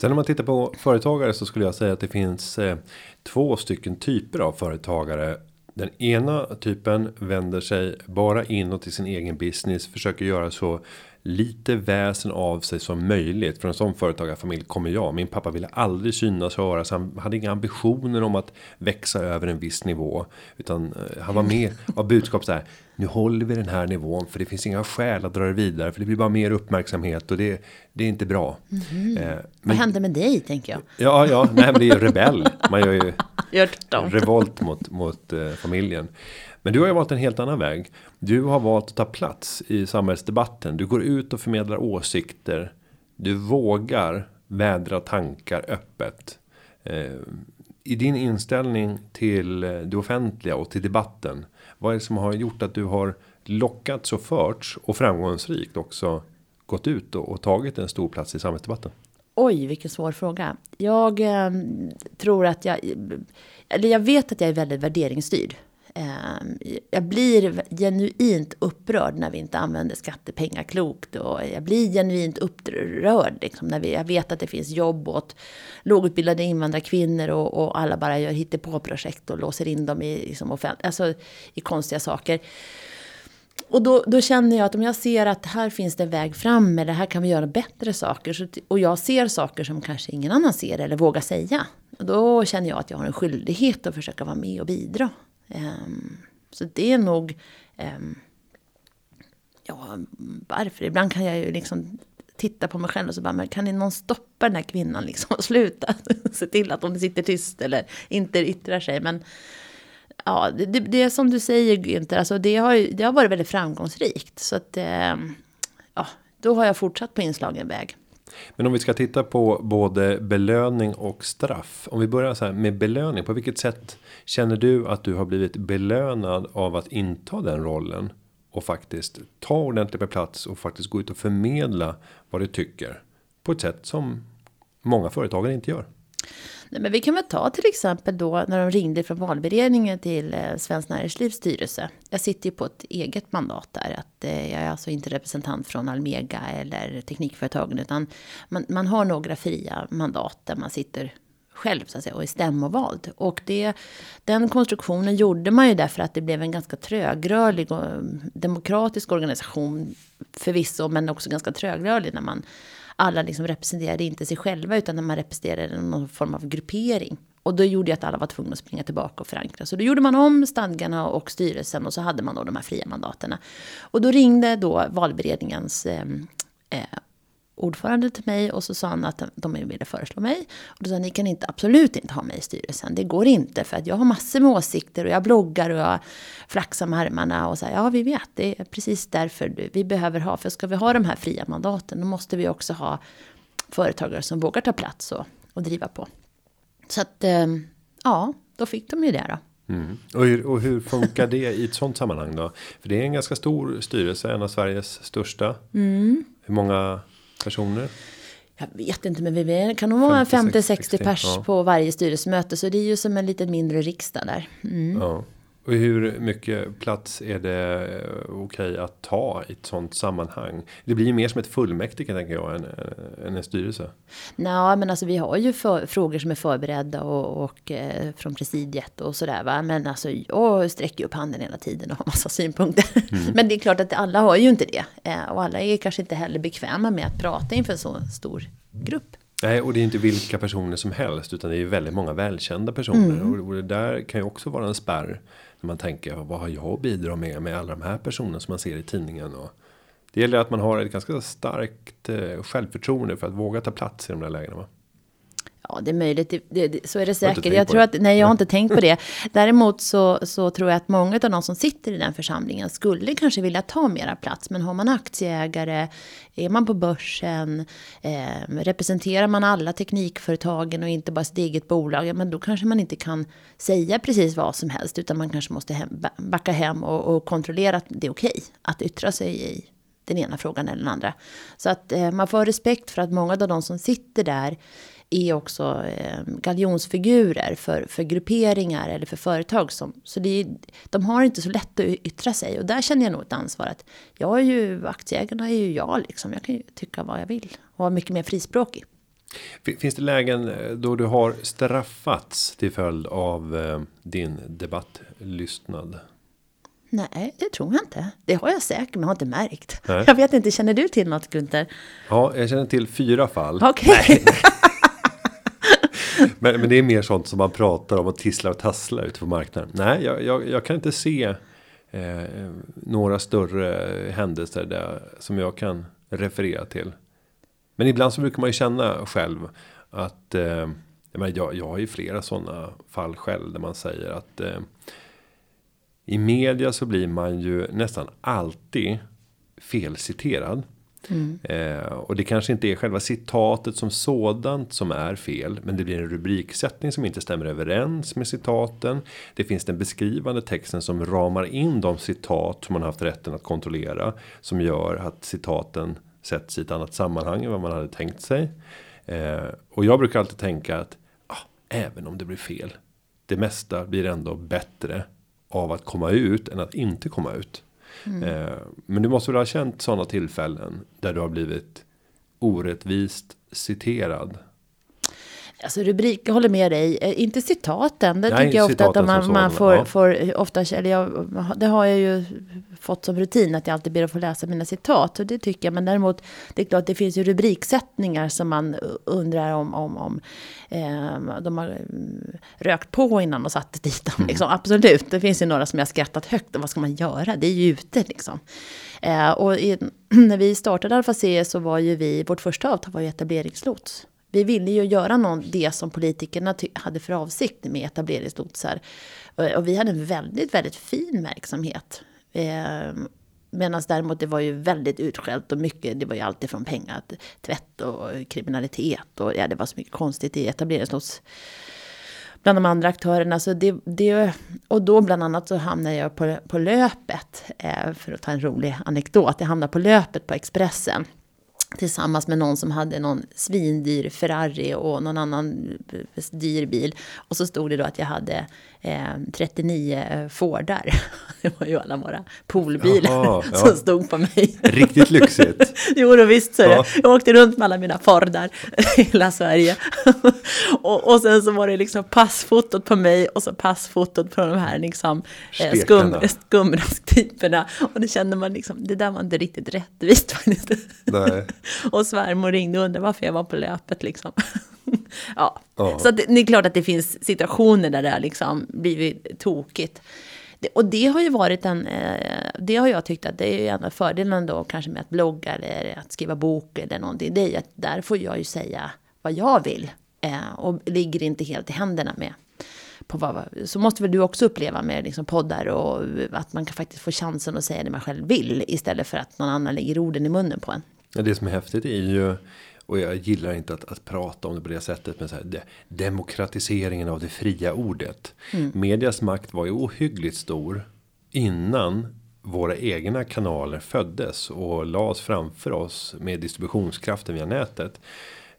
Speaker 1: Sen om man tittar på företagare så skulle jag säga att det finns eh, två stycken typer av företagare. Den ena typen vänder sig bara inåt i sin egen business, försöker göra så lite väsen av sig som möjligt. För en sån företagarfamilj kommer jag. Min pappa ville aldrig synas och höras. Han hade inga ambitioner om att växa över en viss nivå. Utan eh, han var med av budskap så här. Nu håller vi den här nivån för det finns inga skäl att dra det vidare. För det blir bara mer uppmärksamhet och det, det är inte bra.
Speaker 2: Mm. Eh, men, Vad hände med dig tänker jag?
Speaker 1: Ja, ja, nej, men det är ju rebell. Man gör ju (laughs) revolt mot, mot eh, familjen. Men du har ju valt en helt annan väg. Du har valt att ta plats i samhällsdebatten. Du går ut och förmedlar åsikter. Du vågar vädra tankar öppet. Eh, i din inställning till eh, det offentliga och till debatten. Vad är det som har gjort att du har lockats och förts och framgångsrikt också gått ut och, och tagit en stor plats i samhällsdebatten?
Speaker 2: Oj, vilken svår fråga. Jag eh, tror att jag, eller jag vet att jag är väldigt värderingsstyrd. Ehm, jag blir genuint upprörd när vi inte använder skattepengar klokt. Och jag blir genuint upprörd liksom, när vi, jag vet att det finns jobb åt lågutbildade invandrarkvinnor och, och alla bara gör hittepå-projekt och låser in dem i, liksom, offent- alltså, i konstiga saker. Och då, då, känner jag att om jag ser att här finns det en väg fram eller här kan vi göra bättre saker. Så, och jag ser saker som kanske ingen annan ser eller vågar säga. Då känner jag att jag har en skyldighet att försöka vara med och bidra. Ehm, så det är nog... Ehm, ja, varför? Ibland kan jag ju liksom titta på mig själv och så bara, men kan någon stoppa den här kvinnan liksom och sluta? (laughs) Se till att hon sitter tyst eller inte yttrar sig. Men ja, det, det är som du säger Günther, alltså det, har, det har varit väldigt framgångsrikt. Så att, ehm, ja, då har jag fortsatt på inslagen väg.
Speaker 1: Men om vi ska titta på både belöning och straff. Om vi börjar så här med belöning. På vilket sätt känner du att du har blivit belönad av att inta den rollen? Och faktiskt ta ordentligt på plats och faktiskt gå ut och förmedla vad du tycker. På ett sätt som många företagare inte gör.
Speaker 2: Nej, men vi kan väl ta till exempel då när de ringde från valberedningen till eh, Svenskt Näringslivs styrelse. Jag sitter ju på ett eget mandat där. Att, eh, jag är alltså inte representant från Almega eller Teknikföretagen. Utan man, man har några fria mandat där man sitter själv så att säga, och är stämmovald. Och det, den konstruktionen gjorde man ju därför att det blev en ganska trögrörlig och demokratisk organisation förvisso, men också ganska trögrörlig när man alla liksom representerade inte sig själva utan när man representerade någon form av gruppering. Och då gjorde jag att alla var tvungna att springa tillbaka och förankra. Så då gjorde man om stadgarna och styrelsen och så hade man då de här fria mandaterna. Och då ringde då valberedningens eh, eh ordförande till mig och så sa han att de ville föreslå mig. Och då sa han, ni kan inte, absolut inte ha mig i styrelsen. Det går inte för att jag har massor med åsikter och jag bloggar och jag flaxar med armarna och säger ja vi vet, det är precis därför vi behöver ha, för ska vi ha de här fria mandaten då måste vi också ha företagare som vågar ta plats och, och driva på. Så att, eh, ja, då fick de ju det då.
Speaker 1: Mm. Och, hur, och hur funkar det i ett sånt sammanhang då? För det är en ganska stor styrelse, en av Sveriges största. Mm. Hur många personer?
Speaker 2: Jag vet inte, men vi kan nog vara 50-60 pers ja. på varje styrelsemöte. Så det är ju som en lite mindre riksdag där. Mm.
Speaker 1: Ja. Och hur mycket plats är det eh, okej att ta i ett sånt sammanhang? Det blir ju mer som ett fullmäktige tänker jag än, eh, än en styrelse.
Speaker 2: Nej, men alltså vi har ju för, frågor som är förberedda och, och eh, från presidiet och sådär va. Men alltså jag sträcker upp handen hela tiden och har massa synpunkter. Mm. (laughs) men det är klart att alla har ju inte det. Eh, och alla är kanske inte heller bekväma med att prata inför en så stor grupp.
Speaker 1: Nej, och det är inte vilka personer som helst utan det är väldigt många välkända personer mm. och det där kan ju också vara en spärr man tänker vad har jag att bidra med med alla de här personerna som man ser i tidningen och det gäller att man har ett ganska starkt eh, självförtroende för att våga ta plats i de där lägena. Va?
Speaker 2: Ja, det är möjligt. Det, det, så är det säkert. Jag tror att, nej, jag har inte tänkt på det. Däremot så, så tror jag att många av de som sitter i den församlingen skulle kanske vilja ta mera plats. Men har man aktieägare, är man på börsen, eh, representerar man alla teknikföretagen och inte bara sitt eget bolag, ja, men då kanske man inte kan säga precis vad som helst. Utan man kanske måste hem, backa hem och, och kontrollera att det är okej okay att yttra sig i den ena frågan eller den andra. Så att eh, man får respekt för att många av de som sitter där är också eh, galjonsfigurer för, för grupperingar eller för företag. Som, så det är, de har inte så lätt att yttra sig. Och där känner jag nog ett ansvar att jag är ju, aktieägarna är ju jag liksom. Jag kan ju tycka vad jag vill och vara mycket mer frispråkig.
Speaker 1: Finns det lägen eh, då du har straffats till följd av eh, din debattlystnad?
Speaker 2: Nej, det tror jag inte. Det har jag säkert, men har inte märkt. Nej. Jag vet inte, känner du till något Gunther?
Speaker 1: Ja, jag känner till fyra fall.
Speaker 2: Okej. Okay
Speaker 1: men, men det är mer sånt som man pratar om och tisslar och tasslar ute på marknaden. Nej, jag, jag, jag kan inte se eh, några större händelser där som jag kan referera till. Men ibland så brukar man ju känna själv att eh, jag, jag har ju flera sådana fall själv där man säger att eh, i media så blir man ju nästan alltid felciterad. Mm. Eh, och det kanske inte är själva citatet som sådant som är fel. Men det blir en rubriksättning som inte stämmer överens med citaten. Det finns den beskrivande texten som ramar in de citat som man haft rätten att kontrollera. Som gör att citaten sätts i ett annat sammanhang än vad man hade tänkt sig. Eh, och jag brukar alltid tänka att ah, även om det blir fel. Det mesta blir ändå bättre av att komma ut än att inte komma ut. Mm. Eh, men du måste väl ha känt sådana tillfällen där du har blivit orättvist citerad
Speaker 2: Alltså rubrik, jag håller med dig. Eh, inte citaten, det Nej, tycker jag ofta att man, man får, ja. får ofta, eller jag, det har jag ju fått som rutin att jag alltid ber att få läsa mina citat. Och det tycker jag, men däremot, det är klart det finns ju rubriksättningar som man undrar om, om, om eh, de har rökt på innan och satte dit dem. Mm. Liksom. Absolut, det finns ju några som jag skrattat högt, och vad ska man göra? Det är ju ute liksom. Eh, och i, (clears throat) när vi startade Alfa C så var ju vi, vårt första avtal var ju etableringslots vi ville ju göra någon, det som politikerna hade för avsikt med etableringslotsar. Eh, och vi hade en väldigt, väldigt fin verksamhet. Eh, Medan däremot det var ju väldigt utskällt och mycket, det var ju alltid från pengar, tvätt och kriminalitet och ja, det var så mycket konstigt i etableringslots bland de andra aktörerna. Så det, det, och då bland annat så hamnade jag på, på löpet, eh, för att ta en rolig anekdot, jag hamnade på löpet på Expressen tillsammans med någon som hade någon svindyr Ferrari och någon annan dyr bil. Och så stod det då att jag hade eh, 39 Fordar. (laughs) Det var ju alla våra poolbilar Jaha, ja. som stod på mig.
Speaker 1: Riktigt lyxigt. (laughs)
Speaker 2: jo, då visst så ja. Jag åkte runt med alla mina Fordar (laughs) i hela Sverige. och, och sen så var det liksom passfotot på mig och så passfotot på de här liksom eh, skum, skumrasktyperna. Och det kände man liksom, det där var inte riktigt rättvist faktiskt. Nej. (laughs) och svärmor ringde och undrade varför jag var på löpet liksom. (laughs) ja, ja. så det, det är klart att det finns situationer där det har liksom blivit tokigt. Det, och det har ju varit en, eh, det har jag tyckt att det är en av fördelarna då kanske med att blogga eller att skriva bok eller någonting. Det är att där får jag ju säga vad jag vill. Eh, och ligger inte helt i händerna med på vad, så måste väl du också uppleva med liksom poddar och att man kan faktiskt få chansen att säga det man själv vill istället för att någon annan lägger orden i munnen på en.
Speaker 1: Ja, det som är häftigt är ju och jag gillar inte att, att prata om det på det sättet. Men så här, de, demokratiseringen av det fria ordet. Mm. Medias makt var ju ohyggligt stor. Innan våra egna kanaler föddes. Och lades framför oss med distributionskraften via nätet.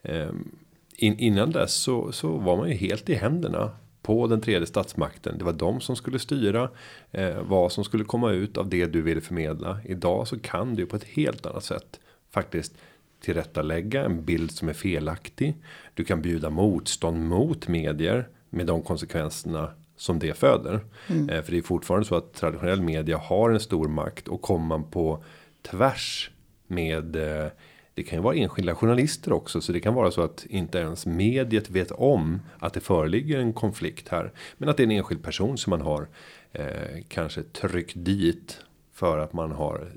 Speaker 1: Um, in, innan dess så, så var man ju helt i händerna på den tredje statsmakten. Det var de som skulle styra eh, vad som skulle komma ut av det du ville förmedla. Idag så kan du på ett helt annat sätt faktiskt tillrättalägga en bild som är felaktig. Du kan bjuda motstånd mot medier med de konsekvenserna som det föder. Mm. Eh, för det är fortfarande så att traditionell media har en stor makt och kommer man på tvärs med eh, det kan ju vara enskilda journalister också så det kan vara så att inte ens mediet vet om att det föreligger en konflikt här. Men att det är en enskild person som man har eh, kanske tryckt dit för att man har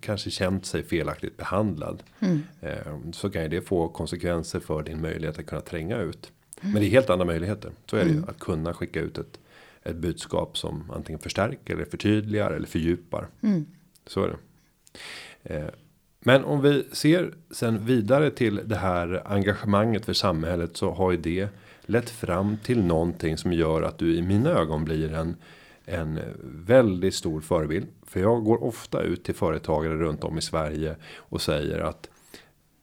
Speaker 1: kanske känt sig felaktigt behandlad. Mm. Eh, så kan ju det få konsekvenser för din möjlighet att kunna tränga ut. Mm. Men det är helt andra möjligheter. Så är det ju. Mm. Att kunna skicka ut ett, ett budskap som antingen förstärker eller förtydligar eller fördjupar. Mm. Så är det. Eh, men om vi ser sen vidare till det här engagemanget för samhället så har ju det lett fram till någonting som gör att du i mina ögon blir en en väldigt stor förebild. För jag går ofta ut till företagare runt om i Sverige och säger att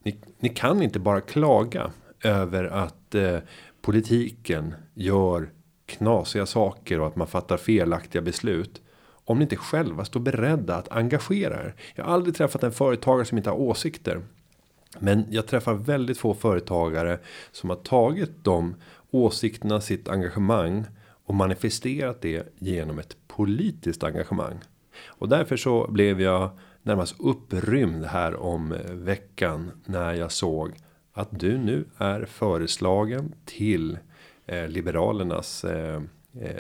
Speaker 1: ni, ni kan inte bara klaga över att eh, politiken gör knasiga saker och att man fattar felaktiga beslut. Om ni inte själva står beredda att engagera er. Jag har aldrig träffat en företagare som inte har åsikter. Men jag träffar väldigt få företagare som har tagit de åsikterna, sitt engagemang och manifesterat det genom ett politiskt engagemang. Och därför så blev jag närmast upprymd här om veckan när jag såg att du nu är föreslagen till eh, Liberalernas eh,
Speaker 2: eh,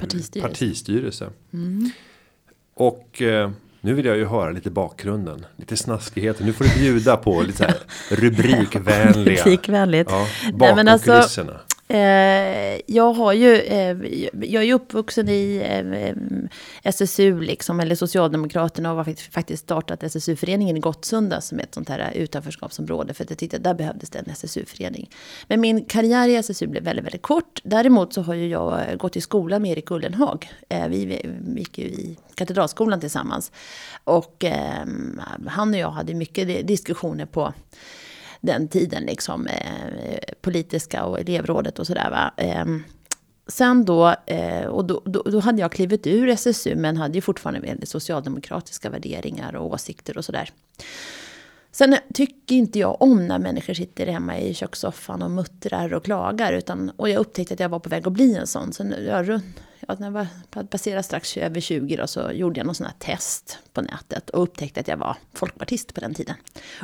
Speaker 2: partistyrelse.
Speaker 1: partistyrelse. Mm. Och eh, nu vill jag ju höra lite bakgrunden, lite snaskigheter. Nu får du bjuda på lite så här (laughs) rubrikvänliga.
Speaker 2: Rubrikvänligt.
Speaker 1: Ja, bakom Nej, men alltså, kulisserna.
Speaker 2: Eh, jag har ju, eh, jag är ju uppvuxen i eh, eh SSU liksom, eller Socialdemokraterna och har faktiskt startat SSU-föreningen i Gottsunda som är ett sånt här utanförskapsområde. För att jag tyckte att där behövdes det en SSU-förening. Men min karriär i SSU blev väldigt, väldigt kort. Däremot så har ju jag eh, gått i skolan med Erik Ullenhag. Eh, vi gick ju i Katedralskolan tillsammans. Och ehm, han och jag hade mycket diskussioner på den tiden, liksom, eh, politiska och elevrådet och sådär. Eh, sen då, eh, och då, då, då, hade jag klivit ur SSU, men hade ju fortfarande väldigt socialdemokratiska värderingar och åsikter och sådär. Sen tycker inte jag om när människor sitter hemma i kökssoffan och muttrar och klagar. Utan, och jag upptäckte att jag var på väg att bli en sån. Så jag, ja, när jag var, passerade strax över 20 då, så gjorde jag någon sån här test på nätet. Och upptäckte att jag var folkpartist på den tiden.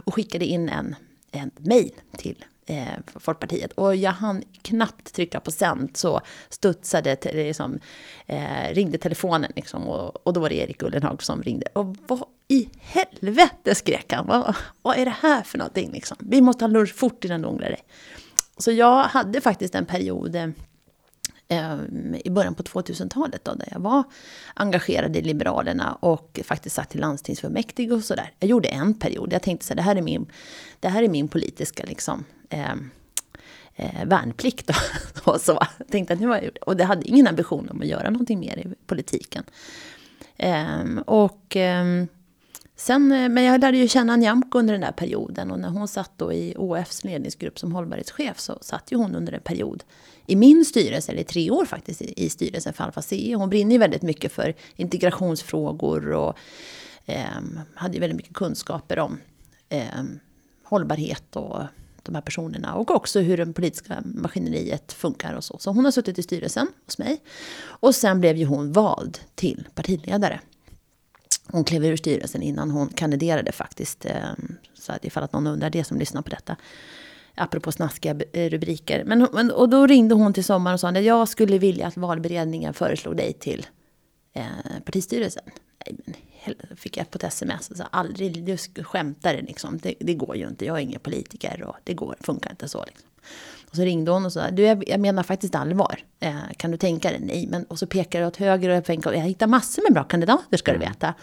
Speaker 2: Och skickade in en en mejl till eh, Folkpartiet. Och jag hann knappt trycka på sänd så studsade, liksom, eh, ringde telefonen liksom, och, och, då var det Erik Ullenhag som ringde. Och vad i helvete skrek han, vad, vad är det här för någonting liksom? Vi måste ha lunch fort innan du ångrar dig. Så jag hade faktiskt en period eh, Ehm, i början på 2000-talet då, där jag var engagerad i Liberalerna och faktiskt satt i landstingsfullmäktige och sådär. Jag gjorde en period, jag tänkte så här, det här är min, det här är min politiska liksom, eh, eh, värnplikt. Då. (laughs) och så. Jag tänkte att nu har jag gjort Och det hade ingen ambition om att göra någonting mer i politiken. Eh, och... Eh, Sen, eh, men jag lärde ju känna Nyamko under den där perioden och när hon satt då i OFs ledningsgrupp som hållbarhetschef så satt ju hon under en period i min styrelse, eller i tre år faktiskt, i styrelsen för Alfa CE. Hon brinner ju väldigt mycket för integrationsfrågor och eh, hade ju väldigt mycket kunskaper om eh, hållbarhet och de här personerna och också hur det politiska maskineriet funkar och så. Så hon har suttit i styrelsen hos mig. Och sen blev ju hon vald till partiledare. Hon klev ur styrelsen innan hon kandiderade faktiskt. Ehm, så att ifall att någon undrar det som lyssnar på detta. Apropå snaskiga eh, rubriker. Men, och då ringde hon till sommaren och sa att jag skulle vilja att valberedningen föreslog dig till eh, partistyrelsen. Nej, men fick jag på ett sms och sa aldrig, du skämtar liksom. Det, det, går ju inte, jag är ingen politiker och det går, funkar inte så. Liksom. Och så ringde hon och sa, du jag, menar faktiskt allvar. Eh, kan du tänka dig? Nej, men och så pekar jag åt höger och jag tänker, jag hittar massor med bra kandidater ska du mm. veta.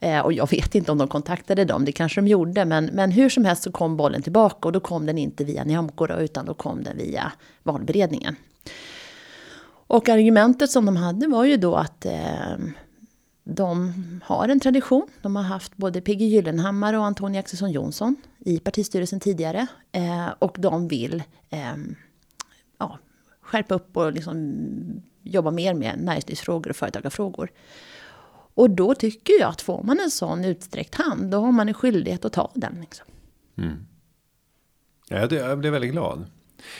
Speaker 2: Eh, och jag (laughs) vet inte om de kontaktade dem, det kanske de gjorde. Men, men hur som helst så kom bollen tillbaka och då kom den inte via Nyamko utan då kom den via valberedningen. Och argumentet som de hade var ju då att eh, de har en tradition. De har haft både P.G. Gyllenhammar och Antonia Axelsson Jonsson i partistyrelsen tidigare. Eh, och de vill eh, ja, skärpa upp och liksom jobba mer med näringslivsfrågor och företagarfrågor. Och då tycker jag att får man en sån utsträckt hand, då har man en skyldighet att ta den. Liksom.
Speaker 1: Mm. Ja, jag blev väldigt glad.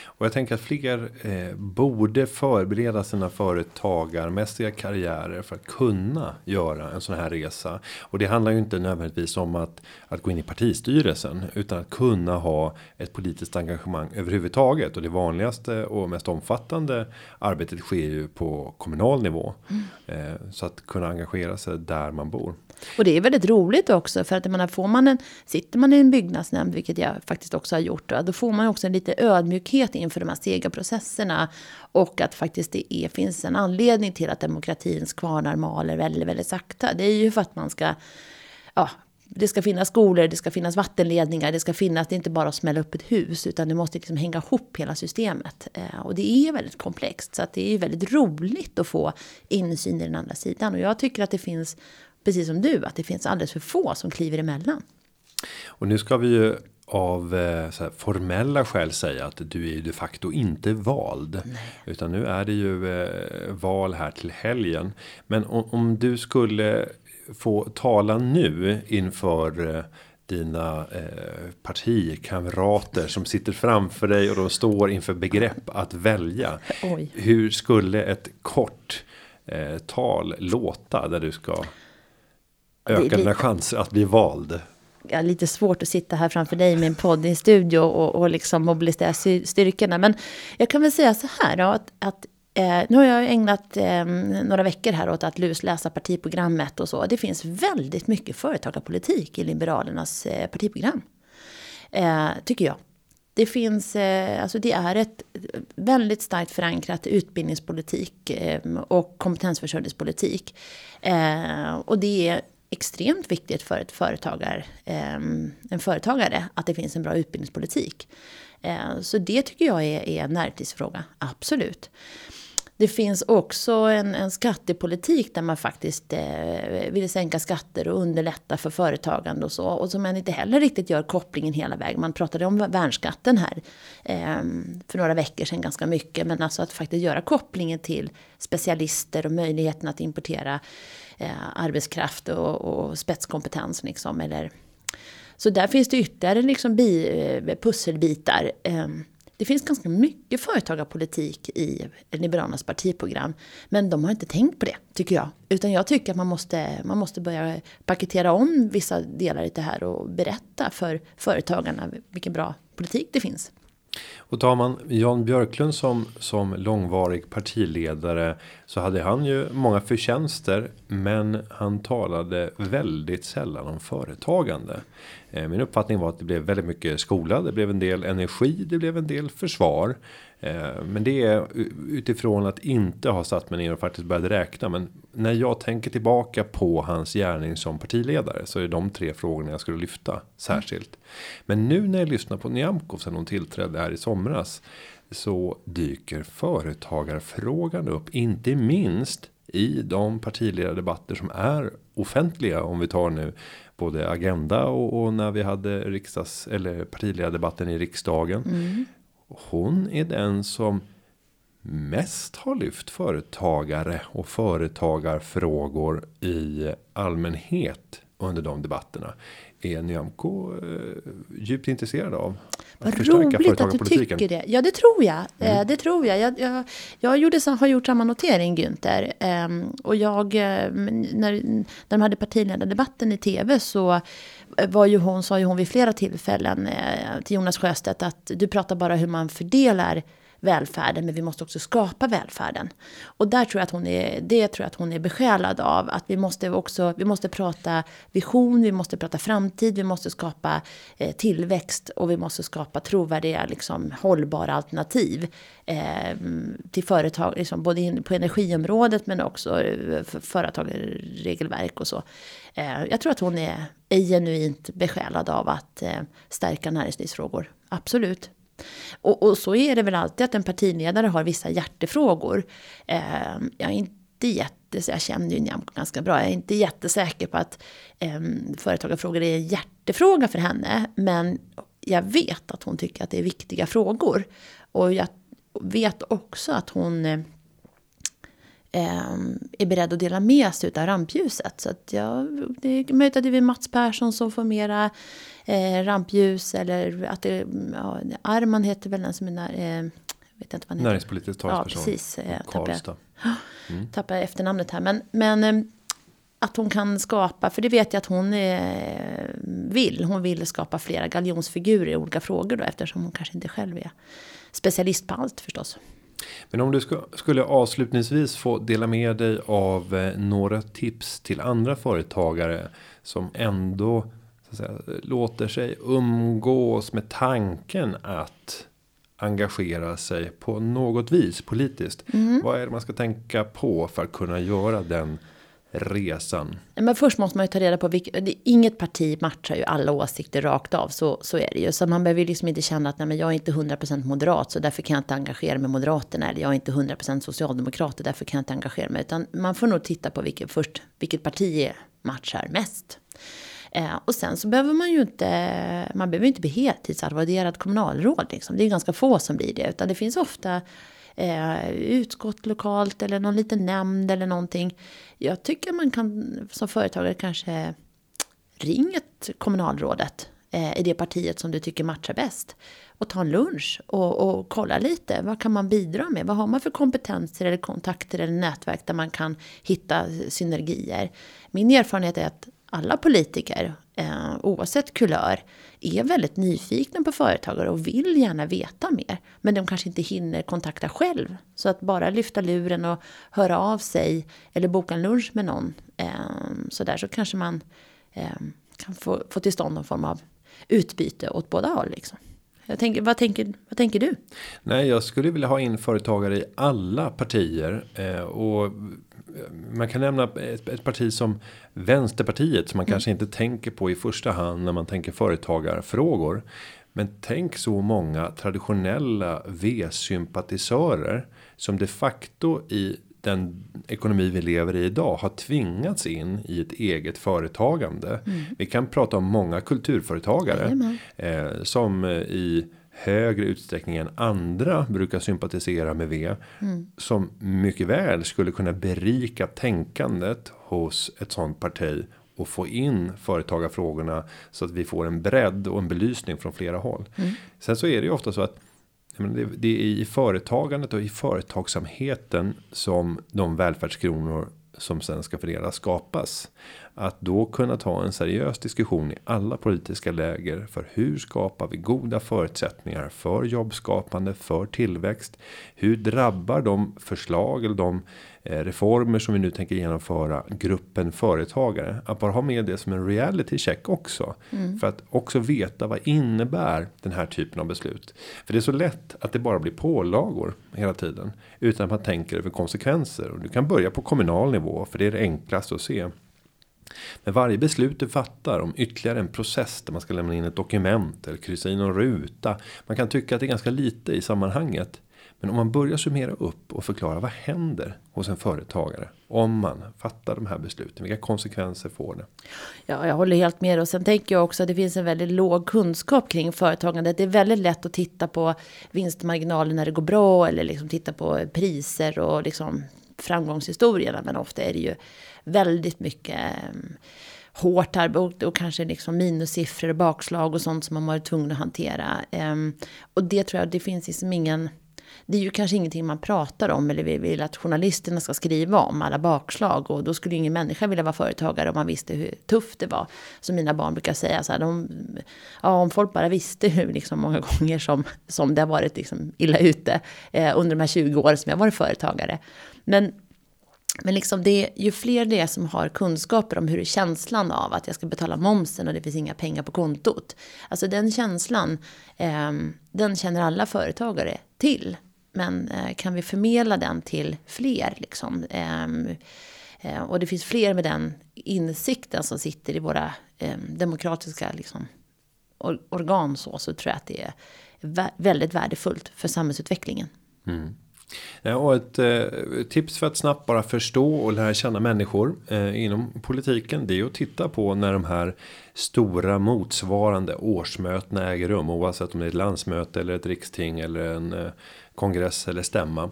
Speaker 1: Och jag tänker att fler eh, borde förbereda sina företagarmässiga karriärer för att kunna göra en sån här resa. Och det handlar ju inte nödvändigtvis om att, att gå in i partistyrelsen. Utan att kunna ha ett politiskt engagemang överhuvudtaget. Och det vanligaste och mest omfattande arbetet sker ju på kommunal nivå. Mm. Eh, så att kunna engagera sig där man bor.
Speaker 2: Och det är väldigt roligt också för att man menar, får man en, sitter man i en byggnadsnämnd, vilket jag faktiskt också har gjort, då får man också en lite ödmjukhet inför de här sega processerna. Och att faktiskt det är, finns en anledning till att demokratins kvarnar maler väldigt, väldigt sakta. Det är ju för att man ska ja, det ska finnas skolor, det ska finnas vattenledningar, det ska finnas, det är inte bara att smälla upp ett hus, utan det måste liksom hänga ihop hela systemet. Eh, och det är väldigt komplext, så att det är väldigt roligt att få insyn i den andra sidan. Och jag tycker att det finns precis som du, att det finns alldeles för få som kliver emellan.
Speaker 1: Och nu ska vi ju av eh, här, formella skäl säga att du är de facto inte vald. Nej. Utan nu är det ju eh, val här till helgen. Men om, om, du skulle få tala nu inför eh, dina eh, partikamrater som sitter framför dig och de står inför begrepp att välja. Oj. Hur skulle ett kort eh, tal låta där du ska öka dina chanser att bli vald?
Speaker 2: Ja, lite svårt att sitta här framför dig med en podd i en studio och, och liksom mobilisera styrkorna. Men jag kan väl säga så här då, att, att eh, nu har jag ägnat eh, några veckor här åt att lusläsa partiprogrammet och så. Det finns väldigt mycket företagarpolitik i Liberalernas eh, partiprogram. Eh, tycker jag. det finns, eh, alltså det är ett väldigt starkt förankrat utbildningspolitik eh, och kompetensförsörjningspolitik. Eh, och det är extremt viktigt för ett företagar, ehm, en företagare att det finns en bra utbildningspolitik. Eh, så det tycker jag är, är en närtidsfråga, absolut. Det finns också en, en skattepolitik där man faktiskt eh, vill sänka skatter och underlätta för företagande och så. Och som man inte heller riktigt gör kopplingen hela vägen. Man pratade om värnskatten här eh, för några veckor sedan ganska mycket. Men alltså att faktiskt göra kopplingen till specialister och möjligheten att importera eh, arbetskraft och, och spetskompetens. Liksom, eller, så där finns det ytterligare liksom bi, eh, pusselbitar. Eh, det finns ganska mycket företagarpolitik i Liberalernas partiprogram. Men de har inte tänkt på det, tycker jag. Utan jag tycker att man måste, man måste börja paketera om vissa delar i det här och berätta för företagarna vilken bra politik det finns.
Speaker 1: Och tar man Jan Björklund som som långvarig partiledare så hade han ju många förtjänster, men han talade väldigt sällan om företagande. Eh, min uppfattning var att det blev väldigt mycket skola, det blev en del energi, det blev en del försvar. Eh, men det är utifrån att inte ha satt mig ner och faktiskt börjat räkna. Men när jag tänker tillbaka på hans gärning som partiledare så är det de tre frågorna jag skulle lyfta särskilt. Men nu när jag lyssnar på Nyamko sen hon tillträdde här i somras så dyker företagarfrågan upp, inte minst i de partiledardebatter som är offentliga om vi tar nu både agenda och, och när vi hade riksdags eller partiledardebatten i riksdagen. Mm. Hon är den som mest har lyft företagare och företagarfrågor i allmänhet under de debatterna. Är Nyamko eh, djupt intresserad av
Speaker 2: Vad roligt att du tycker det. Ja, det tror jag. Eh, mm. det tror jag. Jag, jag, jag gjorde, har gjort samma notering, Günther. Eh, och jag, eh, när, när de hade partiledardebatten i tv så var ju hon, sa ju hon vid flera tillfällen eh, till Jonas Sjöstedt att du pratar bara hur man fördelar välfärden, men vi måste också skapa välfärden. Och där tror jag att hon är, det tror jag att hon är besjälad av. Att vi måste också, vi måste prata vision, vi måste prata framtid, vi måste skapa eh, tillväxt och vi måste skapa trovärdiga, liksom, hållbara alternativ eh, till företag, liksom, både på energiområdet men också eh, företag regelverk och så. Eh, jag tror att hon är, är genuint besjälad av att eh, stärka näringslivsfrågor. Absolut. Och, och, så är det väl alltid att en partiledare har vissa hjärtefrågor. Eh, jag är inte jätte, jag känner ju Nyamko ganska bra, jag är inte jättesäker på att eh, företagarfrågor är en hjärtefråga för henne. Men jag vet att hon tycker att det är viktiga frågor. Och jag vet också att hon eh, är beredd att dela med sig av rampljuset. Så att jag, det är möjligt att det är Mats Persson som får mera eh, rampljus eller att det, ja, Arman heter väl den som är när, eh, vet inte vad
Speaker 1: Näringspolitisk
Speaker 2: talesperson. Ja, precis. Eh, Karlstad. (gasps) Mm. Tappar efternamnet här. Men, men eh, att hon kan skapa, för det vet jag att hon eh, vill. Hon vill skapa flera galjonsfigurer i olika frågor då, eftersom hon kanske inte själv är specialist på allt förstås.
Speaker 1: Men om du skulle avslutningsvis få dela med dig av eh, några tips till andra företagare som ändå säga, låter sig umgås med tanken att engagera sig på något vis politiskt. Mm. Vad är det man ska tänka på för att kunna göra den resan?
Speaker 2: Men först måste man ju ta reda på vilka, inget parti matchar ju alla åsikter rakt av. Så, så är det ju. Så man behöver ju liksom inte känna att nej, men jag är inte 100% moderat så därför kan jag inte engagera mig med Moderaterna. Eller jag är inte 100% socialdemokrat och därför kan jag inte engagera mig. Utan man får nog titta på vilket, först vilket parti matchar mest. Eh, och sen så behöver man ju inte, man behöver inte bli heltidsarvoderad kommunalråd. Liksom. Det är ganska få som blir det. Utan det finns ofta eh, utskott lokalt eller någon liten nämnd eller någonting. Jag tycker man kan som företagare kanske ringa kommunalrådet eh, i det partiet som du tycker matchar bäst. Och ta en lunch och, och kolla lite. Vad kan man bidra med? Vad har man för kompetenser eller kontakter eller nätverk där man kan hitta synergier? Min erfarenhet är att alla politiker, eh, oavsett kulör, är väldigt nyfikna på företagare och vill gärna veta mer. Men de kanske inte hinner kontakta själv. Så att bara lyfta luren och höra av sig eller boka en lunch med någon eh, så där så kanske man eh, kan få, få till stånd någon form av utbyte åt båda håll. Liksom. Jag tänker, vad, tänker, vad tänker du?
Speaker 1: Nej, jag skulle vilja ha in företagare i alla partier. Eh, och man kan nämna ett, ett parti som Vänsterpartiet som man mm. kanske inte tänker på i första hand när man tänker företagarfrågor. Men tänk så många traditionella V-sympatisörer som de facto i den ekonomi vi lever i idag har tvingats in i ett eget företagande. Mm. Vi kan prata om många kulturföretagare eh, som i högre utsträckning än andra brukar sympatisera med V. Mm. Som mycket väl skulle kunna berika tänkandet hos ett sånt parti. Och få in företagarfrågorna så att vi får en bredd och en belysning från flera håll. Mm. Sen så är det ju ofta så att det är i företagandet och i företagsamheten som de välfärdskronor som sen ska fördelas skapas. Att då kunna ta en seriös diskussion i alla politiska läger för hur skapar vi goda förutsättningar för jobbskapande, för tillväxt. Hur drabbar de förslag eller de eh, reformer som vi nu tänker genomföra gruppen företagare. Att bara ha med det som en reality check också. Mm. För att också veta vad innebär den här typen av beslut. För det är så lätt att det bara blir pålagor hela tiden. Utan att man tänker över konsekvenser. Och du kan börja på kommunal nivå för det är det enklaste att se. Men varje beslut du fattar om ytterligare en process där man ska lämna in ett dokument eller kryssa i någon ruta. Man kan tycka att det är ganska lite i sammanhanget. Men om man börjar summera upp och förklara vad händer hos en företagare om man fattar de här besluten. Vilka konsekvenser får det?
Speaker 2: Ja, jag håller helt med. Och sen tänker jag också att det finns en väldigt låg kunskap kring företagandet. Det är väldigt lätt att titta på vinstmarginaler när det går bra eller liksom titta på priser och liksom framgångshistorierna. Men ofta är det ju väldigt mycket ehm, hårt arbete och kanske liksom minussiffror och bakslag och sånt som man varit tvungen att hantera. Ehm, och det tror jag, det finns liksom ingen det är ju kanske ingenting man pratar om eller vi vill att journalisterna ska skriva om alla bakslag och då skulle ingen människa vilja vara företagare om man visste hur tufft det var. Som mina barn brukar säga så här, de, ja, om folk bara visste hur liksom många (laughs) gånger som, som det har varit liksom illa ute eh, under de här 20 åren som jag varit företagare. Men men liksom det, ju fler det är som har kunskaper om hur är känslan av att jag ska betala momsen och det finns inga pengar på kontot. Alltså den känslan, eh, den känner alla företagare till. Men eh, kan vi förmedla den till fler liksom? Ehm, eh, och det finns fler med den insikten som sitter i våra ehm, demokratiska liksom, organ så, så tror jag att det är väldigt värdefullt för samhällsutvecklingen. Mm.
Speaker 1: Och ett eh, tips för att snabbt bara förstå och lära känna människor eh, inom politiken. Det är att titta på när de här stora motsvarande årsmötena äger rum. Oavsett om det är ett landsmöte eller ett riksting eller en eh, kongress eller stämma.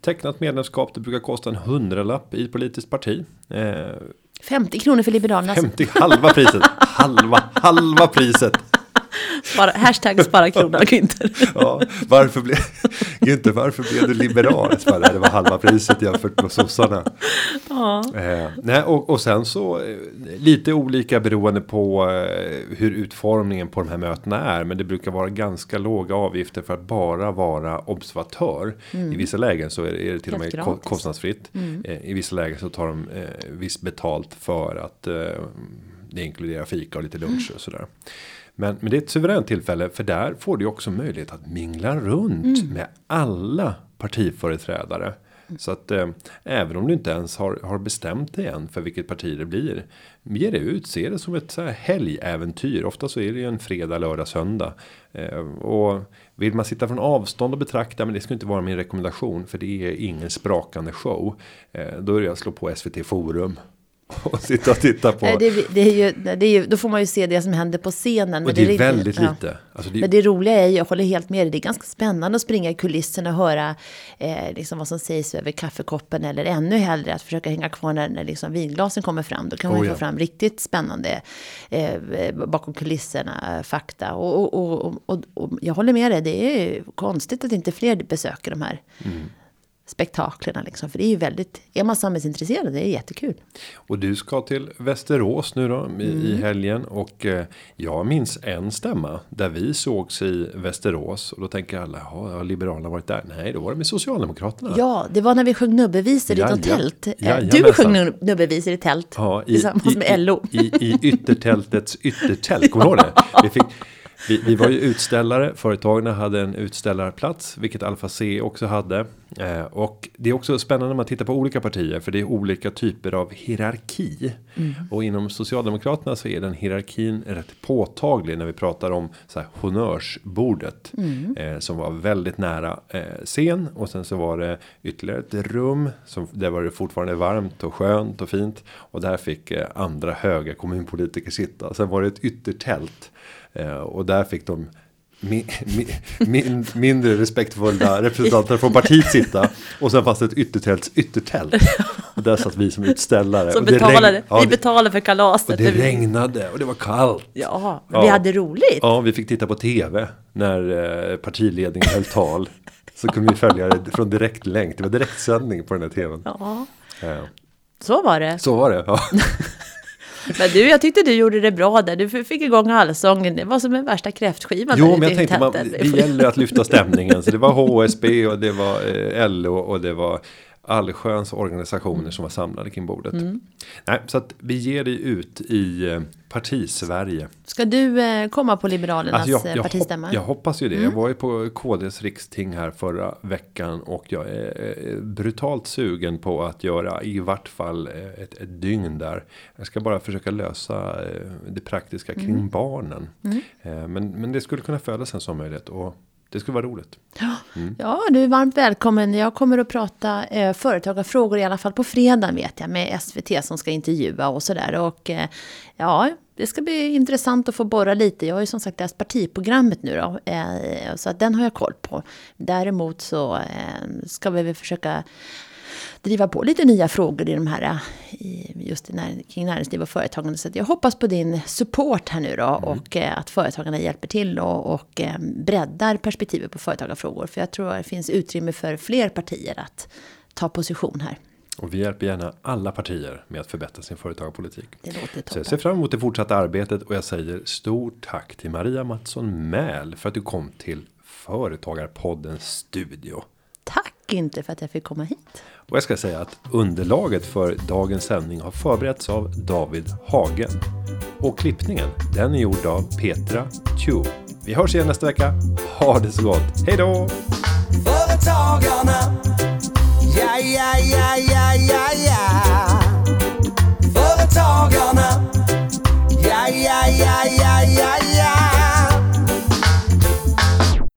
Speaker 1: Tecknat medlemskap det brukar kosta en hundralapp i ett politiskt parti.
Speaker 2: 50 kronor för Liberalerna.
Speaker 1: 50, halva priset. (laughs) halva, halva priset.
Speaker 2: Spara, hashtag spara kronan (laughs) Günther.
Speaker 1: ja, varför blev, (laughs) Günther, varför blev du liberal? Bara, det var halva priset jämfört med sossarna. Ja. Eh, nej, och, och sen så eh, lite olika beroende på eh, hur utformningen på de här mötena är. Men det brukar vara ganska låga avgifter för att bara vara observatör. Mm. I vissa lägen så är det, är det till Helt och med gratis. kostnadsfritt. Mm. Eh, I vissa lägen så tar de eh, visst betalt för att eh, det inkluderar fika och lite lunch mm. och sådär. Men, men det är ett suveränt tillfälle för där får du också möjlighet att mingla runt mm. med alla partiföreträdare. Mm. Så att eh, även om du inte ens har, har bestämt dig än för vilket parti det blir. Ge det ut, se det som ett så här helgäventyr. Ofta så är det ju en fredag, lördag, söndag. Eh, och vill man sitta från avstånd och betrakta, men det ska inte vara min rekommendation. För det är ingen sprakande show. Eh, då är det att slå på SVT Forum. (laughs) och sitta och titta på.
Speaker 2: Det, det, är ju, det är ju, då får man ju se det som händer på scenen.
Speaker 1: Och det, det är väldigt lite. Ja.
Speaker 2: Alltså det, men det roliga är ju, jag håller helt med dig, det är ganska spännande att springa i kulisserna och höra eh, liksom vad som sägs över kaffekoppen. Eller ännu hellre att försöka hänga kvar när, när liksom vinglasen kommer fram. Då kan man oh, ja. få fram riktigt spännande eh, bakom kulisserna eh, fakta. Och, och, och, och, och jag håller med dig, det är konstigt att inte fler besöker de här. Mm spektaklerna liksom. För det är ju väldigt, är man samhällsintresserad, det är jättekul.
Speaker 1: Och du ska till Västerås nu då i, mm. i helgen. Och eh, jag minns en stämma där vi sågs i Västerås. Och då tänker alla, har Liberalerna varit där? Nej, då var det med Socialdemokraterna.
Speaker 2: Ja, det var när vi sjöng nubbevisor i något tält. Ja, du sjöng nubbevisor i tält ja, i, tillsammans i, med LO.
Speaker 1: I, i, i yttertältets yttertält, kommer du ihåg det? Vi fick, Vi, vi var ju utställare, företagen hade en utställarplats, vilket Alfa C också hade. Eh, och det är också spännande när man tittar på olika partier, för det är olika typer av hierarki. Mm. Och inom Socialdemokraterna så är den hierarkin rätt påtaglig när vi pratar om så här, honnörsbordet. Mm. Eh, som var väldigt nära eh, scen och sen så var det ytterligare ett rum. Som, där var det fortfarande varmt och skönt och fint. Och där fick eh, andra höga kommunpolitiker sitta. Sen var det ett yttertält. Eh, och där fick de min, (laughs) min, mindre respektfulla representanter från partiet sitta. Och sen fanns det ett yttertälts yttertält. Och där satt vi som utställare.
Speaker 2: Som betalade, ja, vi betalade för kalaset.
Speaker 1: Och det regnade och det var kallt.
Speaker 2: Ja, ja. vi hade roligt.
Speaker 1: Ja, vi fick titta på tv när eh, partiledningen höll tal. Så kunde vi följa det från direktlänk. Det var direktsändning på den här tvn.
Speaker 2: Ja. ja. Så var det.
Speaker 1: Så var det, ja. (laughs)
Speaker 2: Men du, jag tyckte du gjorde det bra där. Du fick igång allsången. Det var som en värsta kräftskiva.
Speaker 1: Jo, men jag tänkte man, det gäller att lyfta stämningen. Så det var HSB och det var eh, LO och det var allsköns organisationer som var samlade kring bordet. Mm. Nej, så att vi ger dig ut i eh, partisverige.
Speaker 2: Ska du eh, komma på Liberalernas alltså jag, jag partistämma?
Speaker 1: Hopp, jag hoppas ju det. Mm. Jag var ju på KDs riksting här förra veckan och jag är brutalt sugen på att göra i vart fall ett, ett dygn där. Jag ska bara försöka lösa det praktiska kring mm. barnen. Mm. Men, men det skulle kunna födas en sån möjlighet. Och det skulle vara roligt.
Speaker 2: Mm. Ja, du är varmt välkommen. Jag kommer att prata eh, företagarfrågor i alla fall på fredag vet jag med SVT som ska intervjua och sådär. Och eh, ja, det ska bli intressant att få borra lite. Jag har ju som sagt läst partiprogrammet nu då, eh, så att den har jag koll på. Däremot så eh, ska vi väl försöka driva på lite nya frågor i de här, just kring näringsliv och företagande. Så jag hoppas på din support här nu då mm. och eh, att företagarna hjälper till och, och eh, breddar perspektivet på företagarfrågor. För jag tror att det finns utrymme för fler partier att ta position här.
Speaker 1: Och vi hjälper gärna alla partier med att förbättra sin företagarpolitik.
Speaker 2: Det låter toppen.
Speaker 1: Så jag ser fram emot det fortsatta arbetet och jag säger stort tack till Maria Mattsson Mäl för att du kom till Företagarpoddens studio.
Speaker 2: Tack inte för att jag fick komma hit.
Speaker 1: Och jag ska säga att underlaget för dagens sändning har förberetts av David Hagen. Och klippningen, den är gjord av Petra Tube. Vi hörs igen nästa vecka. Ha det så gott. Hej då! Företagarna, ja, ja, ja, ja, ja, ja. Företagarna, ja, ja, ja, ja, ja, ja.